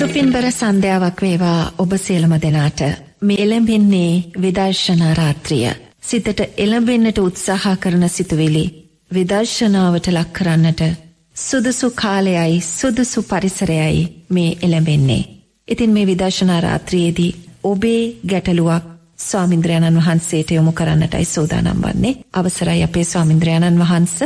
සුපින්බර සන්ධ්‍යාවක් වේවා ඔබ සියලම දෙනාට මේ එළඹෙන්නේ විදර්ශනා රාත්‍රිය. සිතට එළඹෙන්නට උත්සාහ කරන සිතුවිලි විදර්ශනාවට ලක් කරන්නට සුදුසු කාලයයි සුදුසු පරිසරයයි මේ එළඹෙන්නේ. ඉතින් මේ විදර්ශනා රාත්‍රියේදී ඔබේ ගැටලුවක් ස්වාමින්ද්‍රයණන් වහන්සේට යොමු කරන්නටයි සෝදානම් වන්නේ අවසරයි අපේ ස්වාමින්ද්‍රයණන් වහන්ස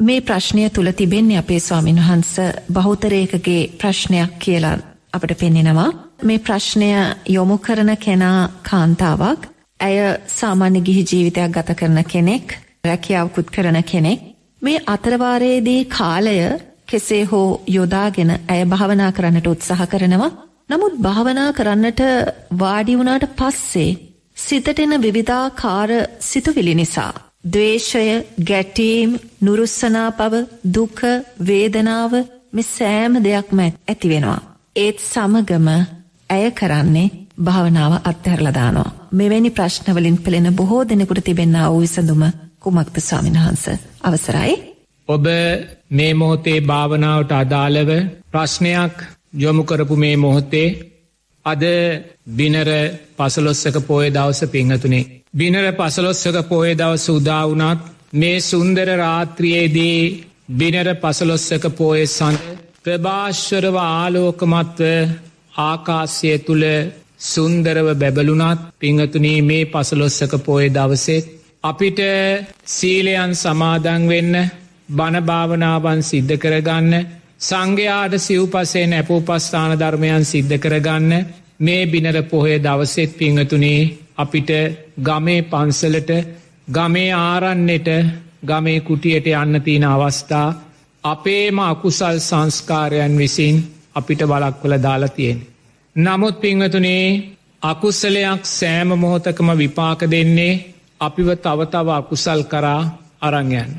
මේ ප්‍රශ්නය තුළ තිබෙන්නේ අපේ ස්වාමින් වහන්ස බෞතරයකගේ ප්‍රශ්නයක් කියලා අපට පෙන්නෙනවා. මේ ප්‍රශ්නය යොමු කරන කෙනා කාන්තාවක්. ඇය සාමාන්‍ය ගිහි ජීවිතයක් ගත කරන කෙනෙක් රැකියාවකුත් කරන කෙනෙක්. මේ අතරවාරයේදී කාලය කෙසේ හෝ යොදාගෙන ඇය භාවනා කරන්නට උත්සාහ කරනවා. නමුත් භාවනා කරන්නට වාඩි වුණාට පස්සේ සිතට එන විවිධාකාර සිතුවිලි නිසා ද්වේෂය ගැටීම් නුරුස්සනා පව දුක වේදනාව මේ සෑම දෙයක්ම ඇති වෙනවා. ඒත් සමගම ඇය කරන්නේ භාවනාව අත්හැරලා දානවා. මෙවැනි ප්‍රශ්නවලින් පෙළෙන බොහෝ දෙනෙකුට තිබෙන්නා වූ විසඳුම කුමක්ද ස්වාමීන් වහන්ස අවසරයි. ඔබ මේ මොහොතේ භාවනාවට අදාළව ප්‍රශ්නයක් යොමු කරපු මේ මොහොතේ අද බිනර පසලොස්සක පෝය දවස පිංහතුනේ. බිනර පසලොස්සක පෝය දවස උදාවනත් මේ සුන්දර රාත්‍රියයේදී බිනර පසලොස්සක පෝය සඳ ප්‍රභාශ්වරව ආලෝකමත්ව ආකාශය තුළ සුන්දරව බැබලුනත් පිංහතුනී මේ පසලොස්සක පෝය දවසෙත් අපිට සීලයන් සමාදං වෙන්න බණභාවනාවන් සිද්ධ කරගන්න සංඝයාට සිව්පසේ නැපෝපස්ථාන ධර්මයන් සිද්ධ කරගන්න මේ බිනර පොහය දවසෙත් පිංහතුනේ අපිට ගමේ පන්සලට ගමේ ආරන්නට ගමේ කුටියට යන්න තියෙන අවස්ථා අපේම අකුසල් සංස්කාරයන් විසින් අපිට බලක්වල දාලා තියෙන. නමුත් පිංහතුනේ අකුස්සලයක් සෑම මොහොතකම විපාක දෙන්නේ අපිව තවතව අකුසල් කරා අරංයන්න.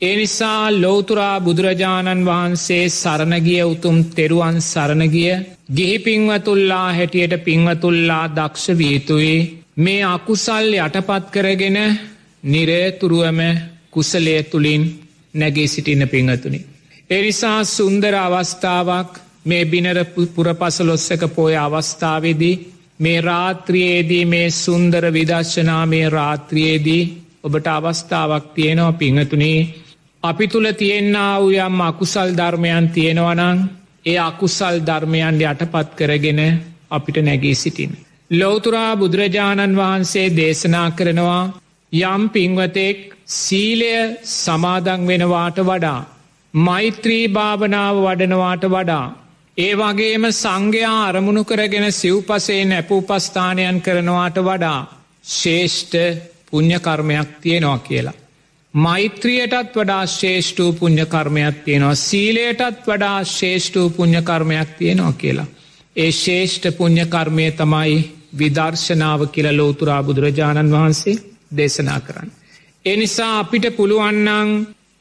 ඒ නිසා ලෝතුරා බුදුරජාණන් වහන්සේ සරණගිය උතුම් තෙරුවන් සරණගිය ගිහි පින්වතුල්ලා හැටියට පින්වතුල්ලා දක්ෂ වීතුයි මේ අකුසල් යටපත් කරගෙන නිරේතුරුවම කුසලය තුළින් නැගේ සිටින පිංහතුනි. එනිසා සුන්දර අවස්ථාවක් මේ බිනර පුරපසලොස්සක පෝය අවස්ථාවේදී මේ රාත්‍රියයේදී මේ සුන්දර විදර්ශනාමය රාත්‍රියයේදී ඔබට අවස්ථාවක් තියෙනවා පිංහතුනේ අපි තුළ තියෙන්න්න වූ යම් අකුසල් ධර්මයන් තියෙනවනං ඒ අකුසල් ධර්මයන් යටපත් කරගෙන අපිට නැගී සිටින්. ලෝතුරා බුදුරජාණන් වහන්සේ දේශනා කරනවා යම් පින්වතෙක් සීලය සමාදං වෙනවාට වඩා. මෛත්‍රී භාවනාව වඩනවාට වඩා. ඒ වගේම සංඝයා අරමුණු කරගෙන සිව්පසේ නැපූපස්ථානයන් කරනවාට වඩා ශේෂ්ඨ පුං්ඥකර්මයක් තියෙනවා කියලා. මෛත්‍රියයටත් වඩා ශේෂ්ඨූ පුං්ඥකර්මයක් තියෙනවා සීලයටත් වඩා ශේෂ්ඨූ පුං්ඥකර්මයක් තියෙනවා කියලා. ඒ ශේෂ්ඨ පුං්ඥකර්මය තමයි විදර්ශනාව කියල ලෝතුරා බුදුරජාණන් වහන්සේ දේශනා කරන්න. එනිසා අපිට පුළුවන්නං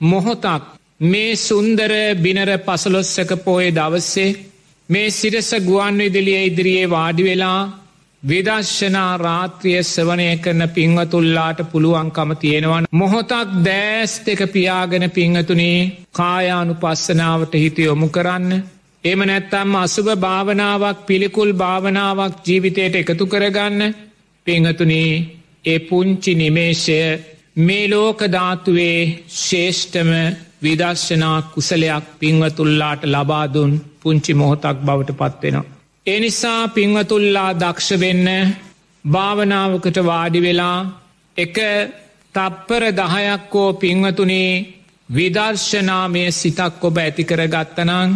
මොහොතක් මේ සුන්දර බිනර පසලොස්සක පෝය දවස්සේ මේ සිරස ගුවන් විදිලිය ඉදිරියේ වාඩි වෙලා විදශ්ශනා රාත්‍රිය සවනය කරන පිංවතුල්ලාට පුළුවන්කම තියෙනවන් මොහොතක් දෑස් දෙක පියාගෙන පිංහතුනේ කායානු පස්සනාවට හිත යොමු කරන්න. එම නැත්තම් අසුභ භාවනාවක් පිළිකුල් භාවනාවක් ජීවිතයට එකතු කරගන්න. පිංහතුනේ ඒ පුංචි නිමේශය මේ ලෝකධාතුවේ ශේෂ්ඨම විදර්ශනා කුසලයක් පින්වතුල්ලාට ලබාදුන් පුංචි මොහොතක් බවට පත්වෙනවා. එනිසා පින්වතුල්ලා දක්ෂවෙන්න භාවනාවකට වාඩි වෙලා එක තප්පර දහයක්කෝ පින්වතුනේ විදර්ශනාමය සිතක් ඔබ ඇතිකර ගත්තනං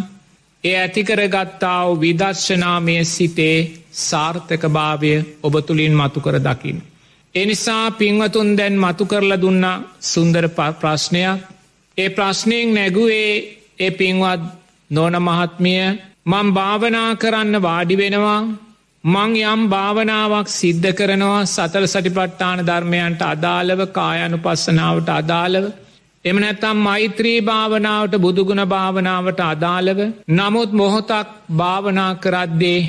ඒ ඇතිකර ගත්තාව විදර්ශනාමය සිතේ සාර්ථක භාවය ඔබ තුළින් මතු කර දකිින්. එනිසා පින්වතුන් දැන් මතු කරල දුන්න සුන්දර ප්‍රශ්නයක් ඒ ප්‍රශ්නයෙන් නැගුවේ ඒ පින්වත් නෝන මහත්මිය. මං භාවනා කරන්න වාඩි වෙනවා. මං යම් භාවනාවක් සිද්ධ කරනවා සතර සටිපට්ඨාන ධර්මයන්ට අදාළව කායනු පස්සනාවට අදාළව. එම නැත්තම් මෛත්‍රී භාවනාවට බුදුගුණ භාවනාවට අදාළව. නමුත් මොහොතක් භාවනා කරද්දේ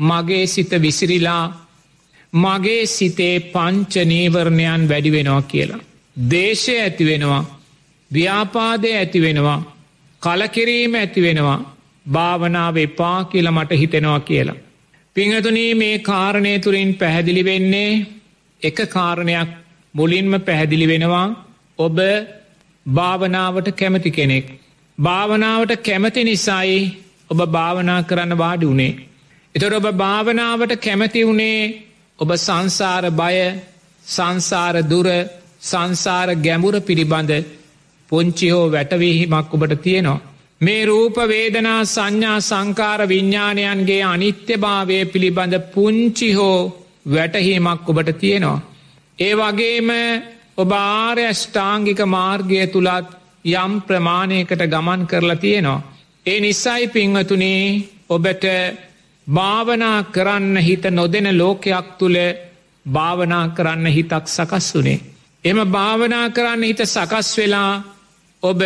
මගේ සිත විසිරිලා මගේ සිතේ පංච නීවරණයන් වැඩි වෙනවා කියලා. දේශය ඇති වෙනවා. ව්‍යාපාදය ඇති වෙනවා කලකිරීම ඇති වෙනවා භාවනාව එපා කියල මට හිතෙනවා කියලා. පිංහතුනී මේ කාරණය තුරින් පැහැදිලි වෙන්නේ එක කාරණයක් මුලින්ම පැහැදිලි වෙනවා ඔබ භාවනාවට කැමති කෙනෙක්. භාවනාවට කැමති නිසායි ඔබ භාවනා කරන්න වාඩි වුණේ. එතොට ඔබ භාවනාවට කැමති වුණේ ඔබ සංසාර බය සංසාර දුර සංසාර ගැඹුර පිළිබඳ පොංචි හෝ වැටවීහිමක් ඔබට තියෙනවා. මේ රූපවේදනා සංඥා සංකාර විඤ්ඥාණයන්ගේ අනිත්‍යභාවය පිළිබඳ පුංචි හෝ වැටහීමක් ඔබට තියෙනවා. ඒ වගේම ඔබ ආර්යෂ්ඨාංගික මාර්ගය තුළත් යම් ප්‍රමාණයකට ගමන් කරලා තියෙනවා. ඒ නිසයි පිංවතුනේ ඔබට භාවනා කරන්න හිත නොදෙන ලෝකයක් තුළ භාවනා කරන්න හිතක් සකස් වනේ. එම භාවනා කරන්න හිත සකස් වෙලා ඔබ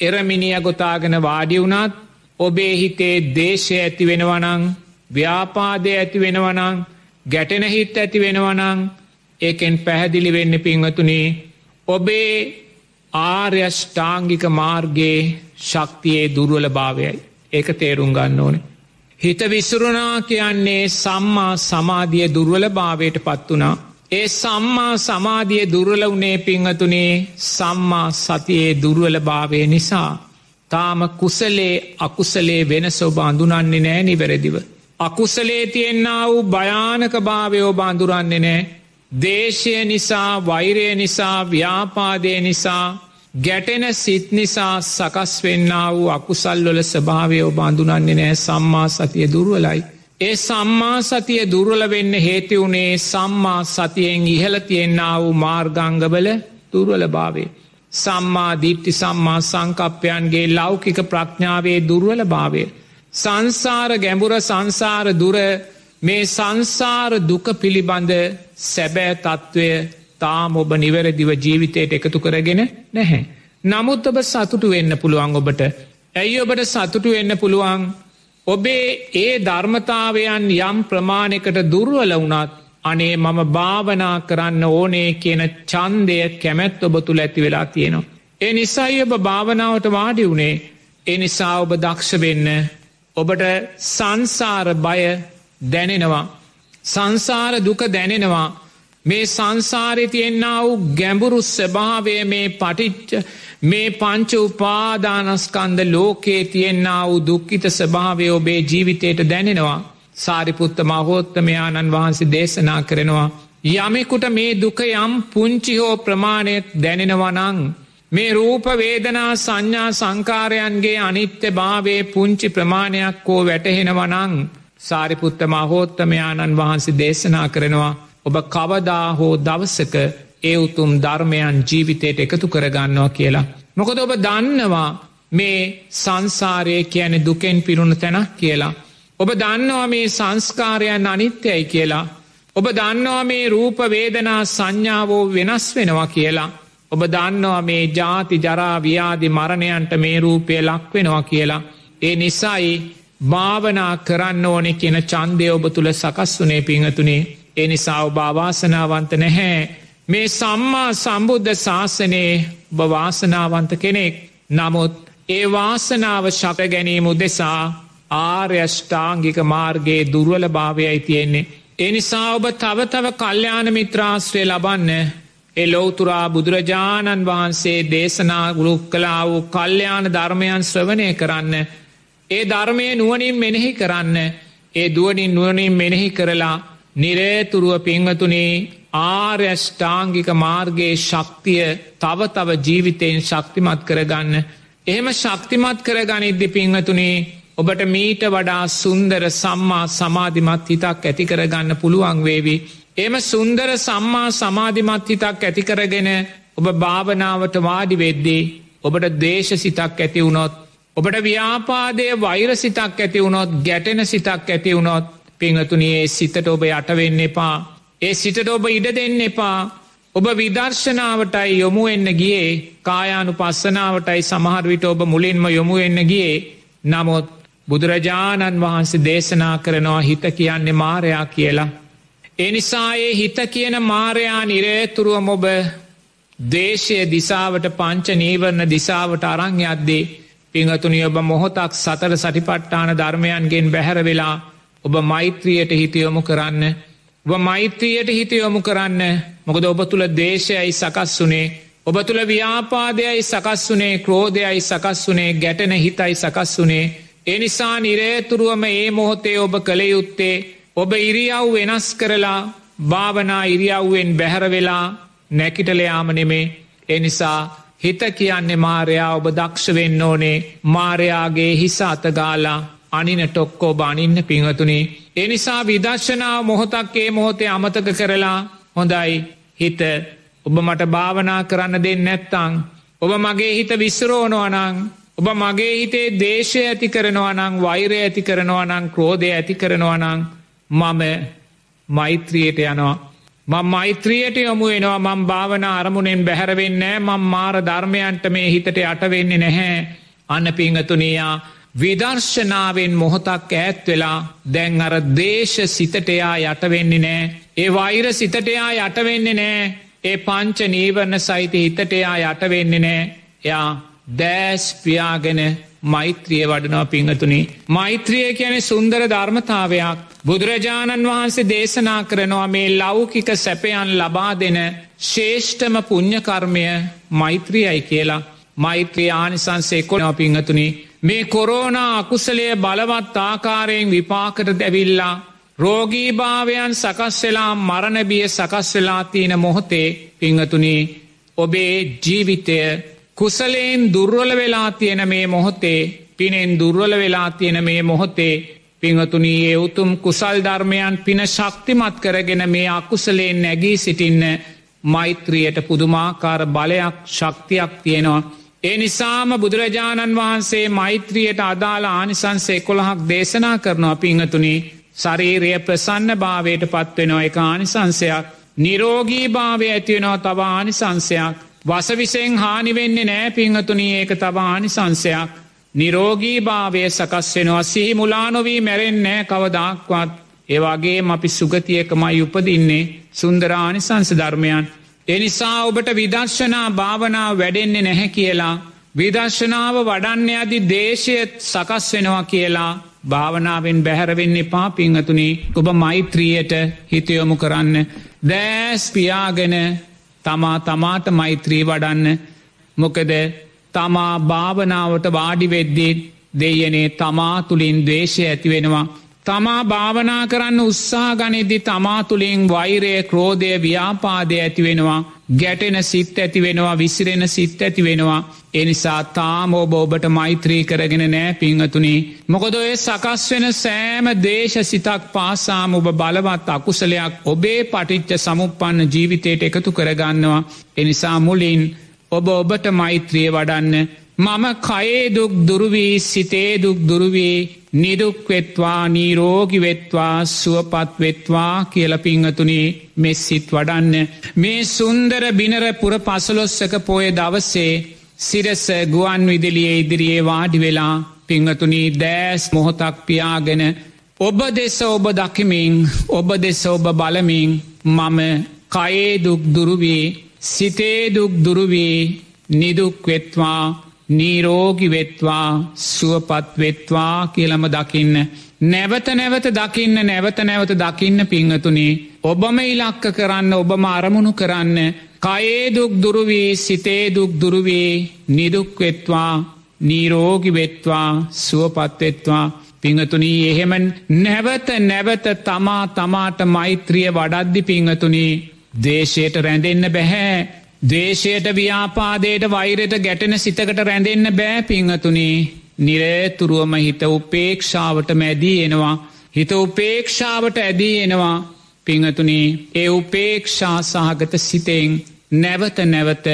එරමිනිිය ගොතාගෙන වාඩි වුණත් ඔබේ හිතේ දේශය ඇති වෙනවනං ව්‍යාපාදය ඇති වෙනවනං ගැටෙන හිත් ඇති වෙනවනං ඒකෙන් පැහැදිලි වෙන්න පිංවතුනේ ඔබේ ආර්යෂ්ඨාංගික මාර්ගයේ ශක්තියේ දුර්වල භාවයයි ඒක තේරුම් ගන්න ඕනේ. හිත විසුරුණා කියන්නේ සම්මා සමාධිය දුර්වල භාවයට පත් වනා. ඒ සම්මා සමාධිය දුර්වල වනේ පිංහතුනේ සම්මා සතියේ දුර්වල භාවය නිසා. තාම කුසලේ අකුසලේ වෙනස ඔබ අඳුනන්නේ නෑ නිවැරදිව. අකුසලේ තියෙන්න්නා වූ භයානක භාවයෝ බාඳුරන්නේ නෑ. දේශය නිසා වෛරය නිසා ව්‍යාපාදය නිසා ගැටෙන සිත් නිසා සකස් වෙන්න වූ අකුසල්වල ස්භාවය ඔබ අඳුනන්නේ නෑ සම්මා සතිය දුර්වලයි. ඒ සම්මා සතිය දුර්වල වෙන්න හේති වුණේ සම්මා සතියෙන් ඉහල තියෙන්න්න වූ මාර්ගංගවල දුර්වල භාවේ. සම්මා දිට්ටි සම්මා සංකප්පයන්ගේ ලෞකික ප්‍රඥාවේ දුර්වල භාවය. සංසාර ගැඹුර සංසාර දුර මේ සංසාර දුක පිළිබඳ සැබෑ තත්ත්වය තාම ඔබ නිවැරදිව ජීවිතයට එකතු කරගෙන නැහැ. නමුත් ඔබ සතුටු වෙන්න පුළුවන් ඔබට. ඇයි ඔබට සතුටු වෙන්න පුළුවන් ඔබේ ඒ ධර්මතාවයන් යම් ප්‍රමාණකට දුර්වල වුණත් අනේ මම භාවනා කරන්න ඕනේ කියන චන්දය කැමැත් ඔබ තුළ ඇති වෙලා තියෙනවා. ඒ නිසයි ඔබ භාවනාවට වාඩි වුණේ ඒ නිසා ඔබ දක්ෂ වෙන්න ඔබට සංසාර බය දැනෙනවා. සංසාර දුක දැනෙනවා මේ සංසාරය තියෙන්න්න වූ ගැඹුරු ස්වභාවය මේ පටිච්ච මේ පංච උපාදානස්කන්ද ලෝකයේ තියෙන්න්න වූ දුක්කිත ස්වභාවය ඔබේ ජීවිතයට දැනෙනවා සාරිපුත්ත මහෝත්තමයාණන් වහන්සේ දේශනා කරනවා. යමෙකුට මේ දුක යම් පුංචි හෝ ප්‍රමාණයත් දැනෙනවනං. මේ රූපවේදනා සංඥා සංකාරයන්ගේ අනිත්‍ය භාවේ පුංචි ප්‍රමාණයක් හෝ වැටහෙනවනං සාරිපුත්ත මහෝත්තමයාණන් වහන්සේ දේශනා කරනවා. ඔබ කවදා හෝ දවසක ඒ උතුම් ධර්මයන් ජීවිතයට එකතු කරගන්නවා කියලා. මොකද ඔබ දන්නවා මේ සංසාරය කියන දුකෙන් පිරුණ තැනක් කියලා. ඔබ දන්නවා මේ සංස්කාරයන් අනිත්‍යයි කියලා. ඔබ දන්නවා මේ රූපවේදනා සංඥාවෝ වෙනස් වෙනවා කියලා. ඔබ දන්නවා මේ ජාති ජරාව්‍යාදි මරණයන්ට මේ රූපය ලක්වෙනවා කියලා. ඒ නිසයි භාවනා කරන්න ඕනෙ කියන චන්දය ඔබ තුළ සකස් වනේ පිංහතුනේ එනිසා ඔබ අවාසනාවන්ත නැහැ. මේ සම්මා සම්බුද්ධ ශාසනයේ බවාසනාවන්ත කෙනෙක් නමුත් ඒ වාසනාව ශප ගැනීම උදෙසා ආර්යෂ්ඨාංගික මාර්ගයේ දුර්වල භාවයයි තියෙන්නේ. එනිසා ඔබ තවතව කල්්‍යාන මිත්‍රාශ්‍රය ලබන්න එලෝතුරා බුදුරජාණන් වහන්සේ දේශනා ගුළුක් කලා වූ කල්්‍යයාන ධර්මයන් ශ්‍රවණය කරන්න. ඒ ධර්මය නුවනින් මෙනෙහි කරන්න ඒ දුවනින් නුවනින් මෙනෙහි කරලා නිරේතුරුව පිංවතුනේ ආර්යෂ්ඨාංගික මාර්ගයේ ශක්තිය තව තව ජීවිතයෙන් ශක්තිමත් කරගන්න. එහෙම ශක්තිමත් කරගනිද්දි පිංහතුනේ ඔබට මීට වඩා සුන්දර සම්මා සමාධිමත් හිතක් ඇතිකරගන්න පුළුවන් වේවි. එම සුන්දර සම්මා සමාධිමත් හිතක් ඇතිකරගෙන ඔබ භාවනාවට වාඩි වෙද්දී ඔබට දේශ සිතක් ඇති වුණොත් ඔබට ව්‍යාපාදය වෛර සිතක් ඇති වුණොත් ගැටෙන සිතක් ඇති වුණොත් පිංහතුනයේ සිතට ඔබ යටවෙන්න එපා. ඒ සිතට ඔබ ඉඩ දෙන්න එපා. ඔබ විදර්ශනාවටයි යොමු එන්න ගියේ කායානු පස්සනාවටයි සමහරවිට ඔබ මුලින්ම යොමු එන්න ගියේ නමුත් බුදුරජාණන් වහන්සේ දේශනා කරනවා හිත කියන්නේ මාරයා කියලා. එනිසායේ හිත කියන මාරයා නිරේතුරුවම ඔබ දේශය දිසාවට පංච නීවරණ දිසාවට අරං යද්දේ පිංහතුනි ඔබ මොහොතක් සතර සටිපට්ටාන ධර්මයන්ගෙන් බැහැර වෙලා ඔබ මෛත්‍රියයට හිතයොමු කරන්න. ඔබ මෛත්‍රියයට හිතයොමු කරන්න. මොකද ඔබ තුළ දේශයයි සකස් වනේ. ඔබ තුළ ව්‍යාපාදයයි සකස් වනේ. ක්‍රෝධයයි සකස් වනේ. ගැටන හිතයි සකස් වනේ. එනිසා නිරේතුරුවම ඒ මොහොතේ ඔබ කළ යුත්තේ ඔබ ඉරියව් වෙනස් කරලා භාවනා ඉරියව්වෙන් බැහැරවෙලා නැකිටලයාම නෙමේ. එනිසා හිත කියන්නේ මාරයා ඔබ දක්ෂවෙන්න ඕනේ. මාරයාගේ හිස අතගාලා අනින ටොක්කෝ බානින්න පිංහතුනි. එනිසා විදර්ශනාව මොහොතක්කේ මොහොතේ අමතක කරලා හොඳයි හිත ඔබ මට භාවනා කරන්න දෙන්න නැත්තං. ඔබ මගේ හිත විස්සරෝනවනං ඔබ මගේ හිතේ දේශය ඇති කරනවනං වෛරය ඇති කරනවනං ක්‍රෝධය ඇති කරනවනං මම මෛත්‍රියයට යනවා. මං මෛත්‍රියයට යොමු වෙනවා මං භාවන අරමුණෙන් බැහැරවෙන්නෑ මං මාර ධර්මයන්ට මේ හිතට අටවෙන්නේ නැහැ අන්න පිංහතුනයා විදර්ශනාවෙන් මොහොතක් ඈත් වෙලා දැන් අර දේශ සිතටයා යටවෙන්නේ නෑ. ඒ වෛර සිතටයා යටවෙන්නේ නෑ. ඒ පංච නීවරණ සහිත හිතටයා යටවෙන්නේ නෑ. යා දෑස් පියාගෙන මෛත්‍රිය වඩනවා පිංහතුනි. මෛත්‍රිය කියන සුන්දර ධර්මතාවයක්. බුදුරජාණන් වහන්සේ දේශනා කරනවා මේ ලෞකික සැපයන් ලබා දෙන ශේෂ්ඨම පුං්ඥකර්මය මෛත්‍රියයි කියලා. මෛත්‍රී ආනිසන්සේ කොනව පිංහතුනි? මේ කොරෝනා අකුසලය බලවත් ආකාරයෙන් විපාකට දැවිල්ලා රෝගීභාවයන් සකස් වෙලා මරණබිය සකස් වෙලා තියෙන මොහොතේ පිංහතුනි ඔබේ ජීවිතය කුසලයෙන් දුර්වල වෙලා තියෙන මේ මොහොතේ පිනෙන් දුර්වල වෙලා තියෙන මේ මොහොතේ පිංහතුනී ඒ උතුම් කුසල් ධර්මයන් පින ශක්තිමත් කරගෙන මේ අකුසලයෙන් නැගී සිටින්න මෛත්‍රියයට පුදුමාකාර බලයක් ශක්තියක් තියෙනවා. ඒ නිසාම බුදුරජාණන් වහන්සේ මෛත්‍රියයට අදාළ ආනිසන්සේ කොළහක් දේශනා කරනවා පිංහතුනි. ශරීරය ප්‍රසන්න භාවයට පත්වෙනවා එක ආනිසංසයක්. නිරෝගී භාවය ඇතිවෙනවා තව ආනිසංසයක්. වසවිසෙන් හානිවෙන්නේ නෑ පිංහතුනී ඒක තවානි සංසයක් නිරෝගී භාවය සකස් වෙනවා. සිහි මුලානොවී මැරෙන්නෑ කවදක්වත්. ඒවාගේ අපි සුගතියකමයි උපදින්නේ. සුන්දරානි සංස ධර්මයන්. එනිසා ඔබට විදර්ශනා භාවනාව වැඩෙන්නේ නැහැ කියලා. විදර්ශනාව වඩන්න අදි දේශයත් සකස් වෙනවා කියලා භාවනාවෙන් බැහැරවෙන්නේ පා පිංහතුනි ඔබ මෛත්‍රියයට හිතයොමු කරන්න දෑස් පියාගෙන තමා තමාට මෛත්‍රී වඩන්න මොකද තමා භාවනාවට වාඩිවෙද්දී දෙයනේ තමා තුළින් දේශය ඇතිවෙනවා. තමා භාවනා කරන්න උත්සා ගනිදි තමා තුළින් වෛරය ක්‍රෝධය ව්‍යාපාදය ඇතිවෙනවා ගැටෙන සිත් ඇති වෙනවා විසිරෙන සිත් ඇති වෙනවා. එනිසා තාම ඔබ ඔබට මෛත්‍රී කරගෙන නෑ පිංහතුනි මොකද ඔය සකස් වෙන සෑම දේශ සිතක් පාසාම ඔබ බලවත් අකුසලයක් ඔබේ පටිච්ච සමුපන්න ජීවිතයට එකතු කරගන්නවා. එනිසා මුලින් ඔබ ඔබට මෛත්‍රිය වඩන්න මම කයේදුක් දුරුවී සිතේදුක් දුරුවී නිදුක්වෙත්වා නීරෝගිවෙත්වා සුවපත්වෙත්වා කියල පිංහතුනි මෙස්සිත් වඩන්න. මේ සුන්දර බිනර පුර පසලොස්සක පෝය දවස්සේ සිරස ගුවන් විදිලියේ ඉදිරියේ වාඩි වෙලා පිංහතුනී දෑස් මොහොතක් පියාගෙන ඔබ දෙස ඔබ දකිමින් ඔබ දෙස ඔබ බලමින් මම කයේදුක් දුරුවී සිතේදුක් දුරුවී නිදුක්වෙත්වා නීරෝගිවෙත්වා සුවපත්වෙත්වා කියලම දකින්න. නැවත නැවත දකින්න නැවත නැවත දකින්න පිංහතුනේ ඔබම ඉලක්ක කරන්න ඔබම අරමුණු කරන්න කයේදුක් දුරුවී සිතේදුක් දුරුවී නිදුක්වෙත්වා නීරෝගිවෙත්වා සුවපත්වෙත්වා පිංහතුනී එහෙම නැවත නැවත තමා තමාට මෛත්‍රිය වඩද්දි පිංහතුනී දේශයට රැඳෙන්න බැහැ දේශයට ව්‍යාපාදයට වෛරයට ගැටෙන සිතකට රැඳෙන්න බෑ පිංහතුනේ නිරේතුරුවම හිත උපේක්ෂාවට මැදී එනවා. හිත උපේක්ෂාවට ඇදී එනවා. පිංහතුනේ ඒ උපේක්ෂා සහගත සිතෙන් නැවත නැවත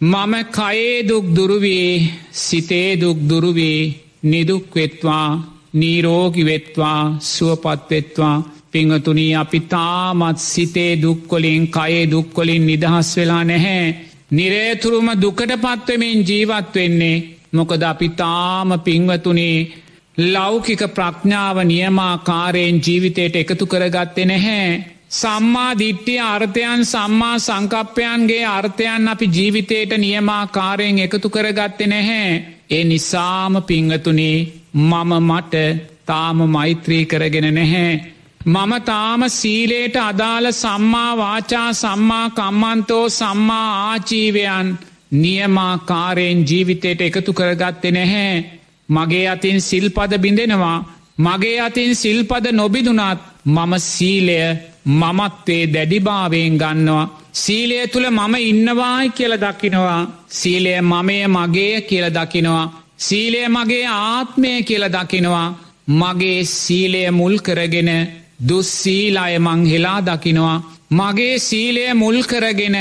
මම කයේදුක් දුරුවී සිතේදුක් දුරුවී නිදුක්වෙත්වා නීරෝගිවෙත්වා සුවපත්වෙත්වා පිංහතුනී අපි තාමත් සිතේ දුක්කොලින් කයේ දුක්කොලින් නිදහස් වෙලා නැහැ. නිරේතුරුම දුකට පත්වමින් ජීවත් වෙන්නේ මොකද අපි තාම පිංවතුනේ ලෞකික ප්‍රඥාව නියමාකාරයෙන් ජීවිතයට එකතු කරගත්තෙ නැහැ. සම්මා දිට්ටිය අර්ථයන් සම්මා සංකප්පයන්ගේ අර්ථයන් අපි ජීවිතයට නියමාකාරයෙන් එකතු කරගත්තෙ නැහැ. ඒ නිසාම පිංහතුනේ මම මට තාම මෛත්‍රී කරගෙන නැහැ. මම තාම සීලේට අදාළ සම්මා වාචා සම්මා කම්මන්තෝ සම්මා ආචීවයන් නියමාකාරයෙන් ජීවිතයට එකතු කරගත්ත නැහැ. මගේ අතින් සිල්පද බිඳෙනවා. මගේ අතින් සිල්පද නොබිදුනත් මම සීලය මමත්වේ දැඩිභාවයෙන් ගන්නවා. සීලය තුළ මම ඉන්නවායි කියල දකිනවා. සීලය මමය මගේ කියල දකිනවා. සීලය මගේ ආත්මය කියල දකිනවා. මගේ සීලය මුල් කරගෙන දුස්සීලාය මං හෙලා දකිනවා. මගේ සීලය මුල් කරගෙන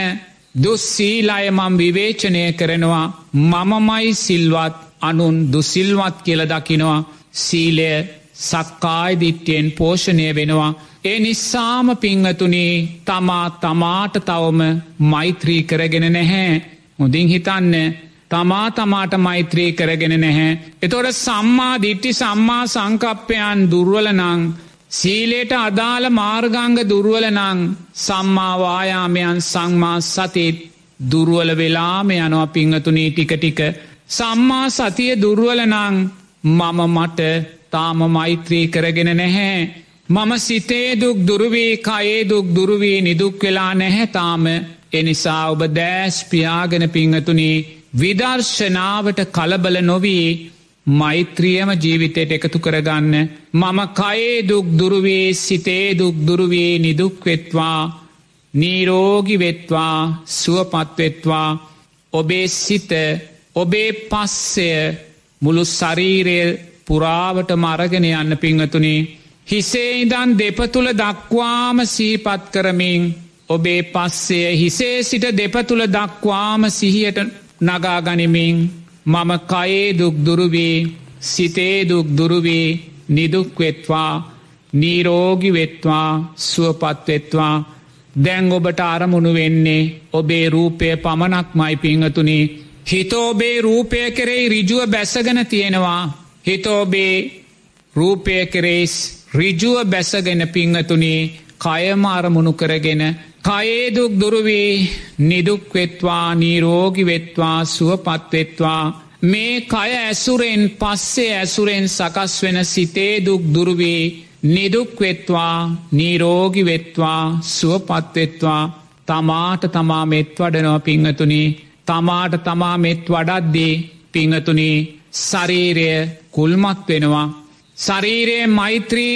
දුස්සීලාය මං විවේචනය කරනවා. මමමයි සිල්වත් අනුන් දුසිල්වත් කියල දකිනවා. සීලය සක්කායි දිට්ටයෙන් පෝෂණය වෙනවා. ඒ නිස්සාම පිංහතුනේ තමා තමාට තවම මෛත්‍රී කරගෙන නැහැ. හොඳින් හිතන්න තමා තමාට මෛත්‍රී කරගෙන නැහැ. එතොට සම්මා දිට්ටි සම්මා සංකප්පයන් දුර්වලනං සීලේට අදාළ මාර්ගංග දුර්වලනං සම්මාවායාමයන් සංමා සතිත් දුර්වල වෙලාම යනවා පිංහතුනී ටික ටික සම්මා සතිය දුර්වලනං මම මට තාම මෛත්‍රී කරගෙන නැහැ. මම සිතේ දුක් දුරුවී කයේ දුක් දුරුවී නිදුක් වෙලා නැහැතාම එනිසා ඔබ දෑස් පියාගෙන පිංහතුනී විදර්ශනාවට කලබල නොවී මෛත්‍රියම ජීවිතයට එකතු කරගන්න. මම කයේ දුක් දුරුවේ සිතේ දුක් දුරුවේ නිදුක්වෙත්වා නීරෝගි වෙත්වා සුවපත්වෙත්වා ඔබේ සිත ඔබේ පස්සය මුළු ශරීරය පුරාවට මරගෙන යන්න පිංහතුනේ හිසේ ඉදන් දෙපතුළ දක්වාම සීපත් කරමින් ඔබේ පස්සේ හිසේ සිට දෙපතුළ දක්වාම සිහියට නගාගනිමින් මම කයේ දුක් දුරුවේ සිතේ දුක් දුරුවේ නිදුක්වෙත්වා නීරෝගි වෙත්වා සුවපත්වෙත්වා දැන් ඔබට අරමුණු වෙන්නේ ඔබේ රූපය පමණක් මයි පිංහතුනි හිතෝබේ රූපය කෙරෙයි රිජුව බැසගෙන තියෙනවා. හිතෝබේ රූපය කෙරෙස් රිජුව බැසගෙන පිංහතුනේ කයම අරමුණු කරගෙන කයේදුක් දුරුවී නිදුක්වෙත්වා නීරෝගි වෙත්වා සුවපත්වෙත්වා මේ කය ඇසුරෙන් පස්සේ ඇසුරෙන් සකස් වෙන සිතේ දුක් දුරුවී නිදුක්වෙත්වා නීරෝගි වෙත්වා සුවපත්වෙත්වා තමාට තමා මෙත් වඩනව පිංහතුනි. තමාට තමා මෙත් වඩද්දී පිංහතුනි ශරීරය කුල්මත් වෙනවා. ශරීරයේ මෛත්‍රී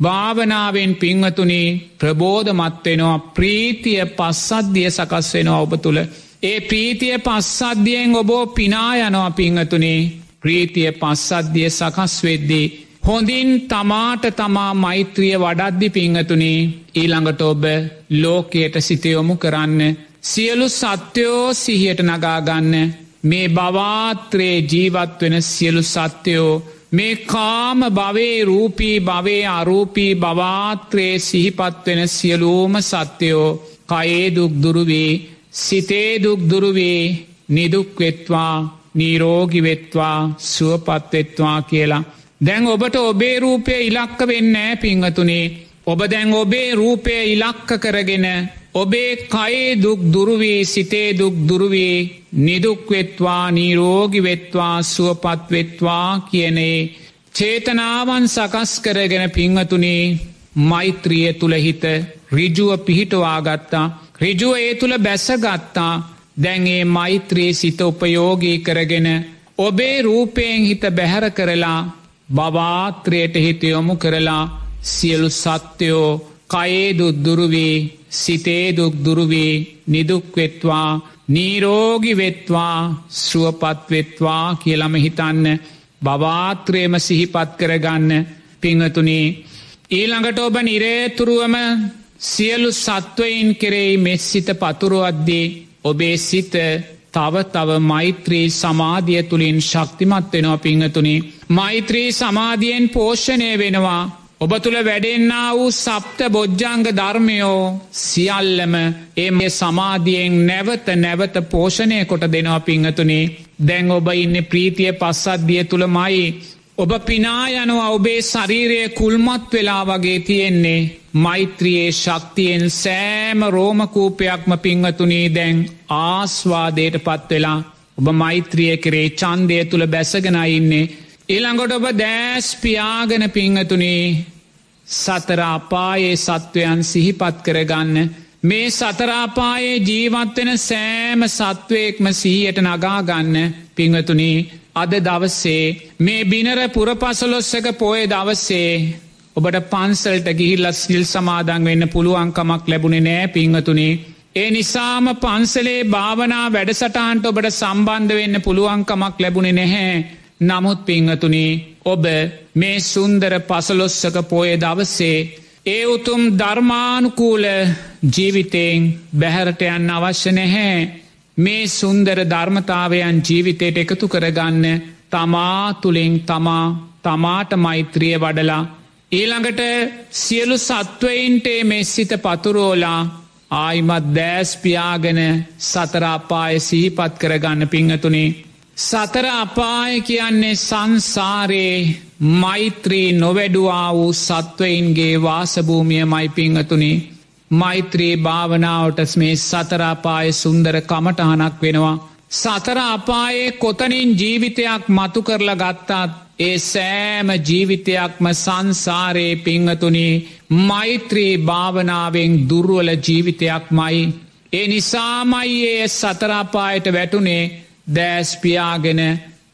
භාවනාවෙන් පිංහතුනි ප්‍රබෝධමත් වෙනවා ප්‍රීතිය පස්සද්ධිය සකස් වෙනවා ඔබ තුළ. ඒ ප්‍රීතිය පස්සද්ධියෙන් ඔබෝ පිනා යනවා පිංහතුනි ප්‍රීතිය පස්සද්ධිය සකස් වෙද්දී. හොඳින් තමාට තමා මෛත්‍රිය වඩද්දි පිංහතුනි ඊළඟට ඔබ ලෝකයට සිතයොමු කරන්න. සියලු සත්‍යයෝ සිහියට නගාගන්න මේ බවාත්‍රයේ ජීවත් වෙන සියලු සත්‍යයෝ මේ කාම භවේ රූපී භවේ අරූපී භවාත්‍රයේ සිහිපත් වෙන සියලූම සත්‍යයෝ කයේ දුක් දුරුවේ සිතේ දුක් දුරුවේ නිදුක්වෙත්වා නීරෝගිවෙත්වා සුවපත්වෙත්වා කියලා. දැන් ඔබට ඔබේ රූපය ඉලක්ක වෙන්නෑ පිංහතුනේ ඔබ දැන් ඔබේ රූපය ඉලක්ක කරගෙන ඔබේ කයේ දුක් දුරුවී සිතේ දුක් දුරුවී නිදුක්වෙත්වා නීරෝගිවෙත්වා සුවපත්වෙත්වා කියනේ චේතනාවන් සකස් කරගෙන පිංහතුනේ මෛත්‍රිය තුළහිත රිජුව පිහිටවාගත්තා රිජුව ඒ තුළ බැසගත්තා දැන්ඒ මෛත්‍රයේ සිත උපයෝගී කරගෙන ඔබේ රූපයෙන් හිත බැහැර කරලා බවාත්‍රයට හිත යොමු කරලා සියලු සත්‍යයෝ කයේ දුද්දුරුවී සිතේ දුක්දුරුවී නිදුක්වෙත්වා නීරෝගි වෙත්වා ශ්රුවපත්වෙත්වා කියලම හිතන්න බවාත්‍රයම සිහිපත් කරගන්න පිංහතුනේ ඊළඟට ඔබ නිරේතුරුවම සියලු සත්වයින් කෙරෙයි මෙස්සිත පතුරුවද්දී ඔබේ සිත තව තව මෛත්‍රී සමාධිය තුළින් ශක්තිමත් වෙනවා පිංහතුනේ මෛත්‍රී සමාධියෙන් පෝෂණය වෙනවා. ඔබ තුළ වැඩෙන්න්න වූ සප්ත බොජ්ජංග ධර්මයෝ සියල්ලම එම සමාධියෙන් නැවත නැවත පෝෂණය කොට දෙනවා පිංහතුනේ දැන් ඔබ ඉන්න ප්‍රීතිය පස්සද්ධිය තුළ මයි. ඔබ පිනා යනවා ඔබේ ශරීරය කුල්මත් වෙලා වගේ තියෙන්නේ මෛත්‍රයේ ශක්තියෙන් සෑම රෝමකූපයක්ම පිංහතුනී දැන් ආස්වාදයට පත් වෙලා ඔබ මෛත්‍රිය කරේ චන්දය තුළ බැසගෙනයින්නේ. ඊළඟොට ඔබ දෑස් පියාගෙන පිංහතුනේ සතර අපායේ සත්වයන් සිහිපත් කරගන්න. මේ සතරාපායේ ජීවත්වෙන සෑම සත්වයෙක්ම සීයට නගාගන්න පිංවතුනී අද දවස්සේ මේ බිනර පුරපසලොස්සක පෝය දවස්සේ ඔබට පන්සල්ට ගිහිල්ල සිල් සමාදන් වෙන්න පුළුවන්කමක් ලැබුණේ නෑ පිංහතුනේ. ඒ නිසාම පන්සලේ භාවනා වැඩසටහන්ට ඔබට සම්බන්ධ වෙන්න පුළුවන්කමක් ලැබුණේ නැහැ. නමුත් පිංහතුනේ ඔබ මේ සුන්දර පසලොස්සක පෝය දවස්සේ ඒ උතුම් ධර්මානුකූල ජීවිතයෙන් බැහැරට යන්න අවශ්‍ය නැහැ. මේ සුන්දර ධර්මතාවයන් ජීවිතයට එකතු කරගන්න තමා තුළින් තමා තමාට මෛත්‍රිය වඩලා ඊළඟට සියලු සත්වයින්ටේ මෙස්සිත පතුරෝලා ආයිමත් දෑස්පියාගෙන සතරාපාය සිහිපත් කරගන්න පිංහතුනේ සතර අපාය කියන්නේ සංසාරයේ මෛත්‍රී නොවැඩුවා වූ සත්වයින්ගේ වාසභූමිය මයිපිංහතුනි මෛත්‍රී භාවනාවට මේ සතරාපාය සුන්දර කමටහනක් වෙනවා. සතර අපායේ කොතනින් ජීවිතයක් මතු කරලා ගත්තාත් ඒ සෑම ජීවිතයක්ම සංසාරයේ පිංහතුනි මෛත්‍රී භාවනාවෙන් දුර්වල ජීවිතයක් මයි. ඒ නිසාමයි ඒ සතරාපායට වැටුනේ දෑස්පියාගෙන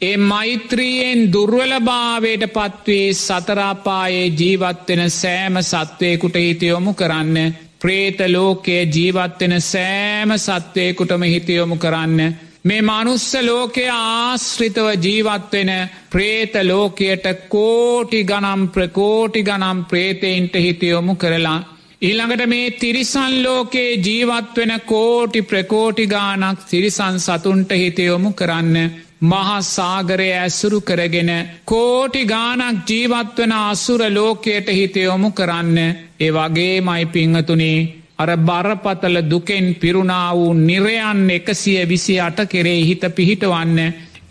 ඒ මෛත්‍රියෙන් දුර්වලභාවයට පත්වේ සතරාපායේ ජීවත්වෙන සෑම සත්වයකුට හිතයොමු කරන්න ප්‍රේත ලෝකයේ ජීවත්වෙන සෑම සත්වයකුටම හිතයොමු කරන්න මේ මනුස්ස ලෝකය ආශ්‍රිතව ජීවත්වෙන ප්‍රේත ලෝකයට කෝටි ගනම් ප්‍රකෝටි ගනම් ප්‍රේතයින්ට හිතයොමු කරලා ඊළඟට මේ තිරිසන් ලෝකයේ ජීවත්වෙන කෝටි ප්‍රකෝටි ගානක් තිරිසන් සතුන්ට හිතයොමු කරන්න මහා සාගරය ඇසුරු කරගෙන කෝටි ගානක් ජීවත්වන අසුර ලෝකයට හිතයොමු කරන්න. ඒ වගේ මයි පිංහතුනේ අර බරපතල දුකෙන් පිරුණා වූ නිරයන් එකසිය විසි අට කෙරේ හිත පිහිටවන්න.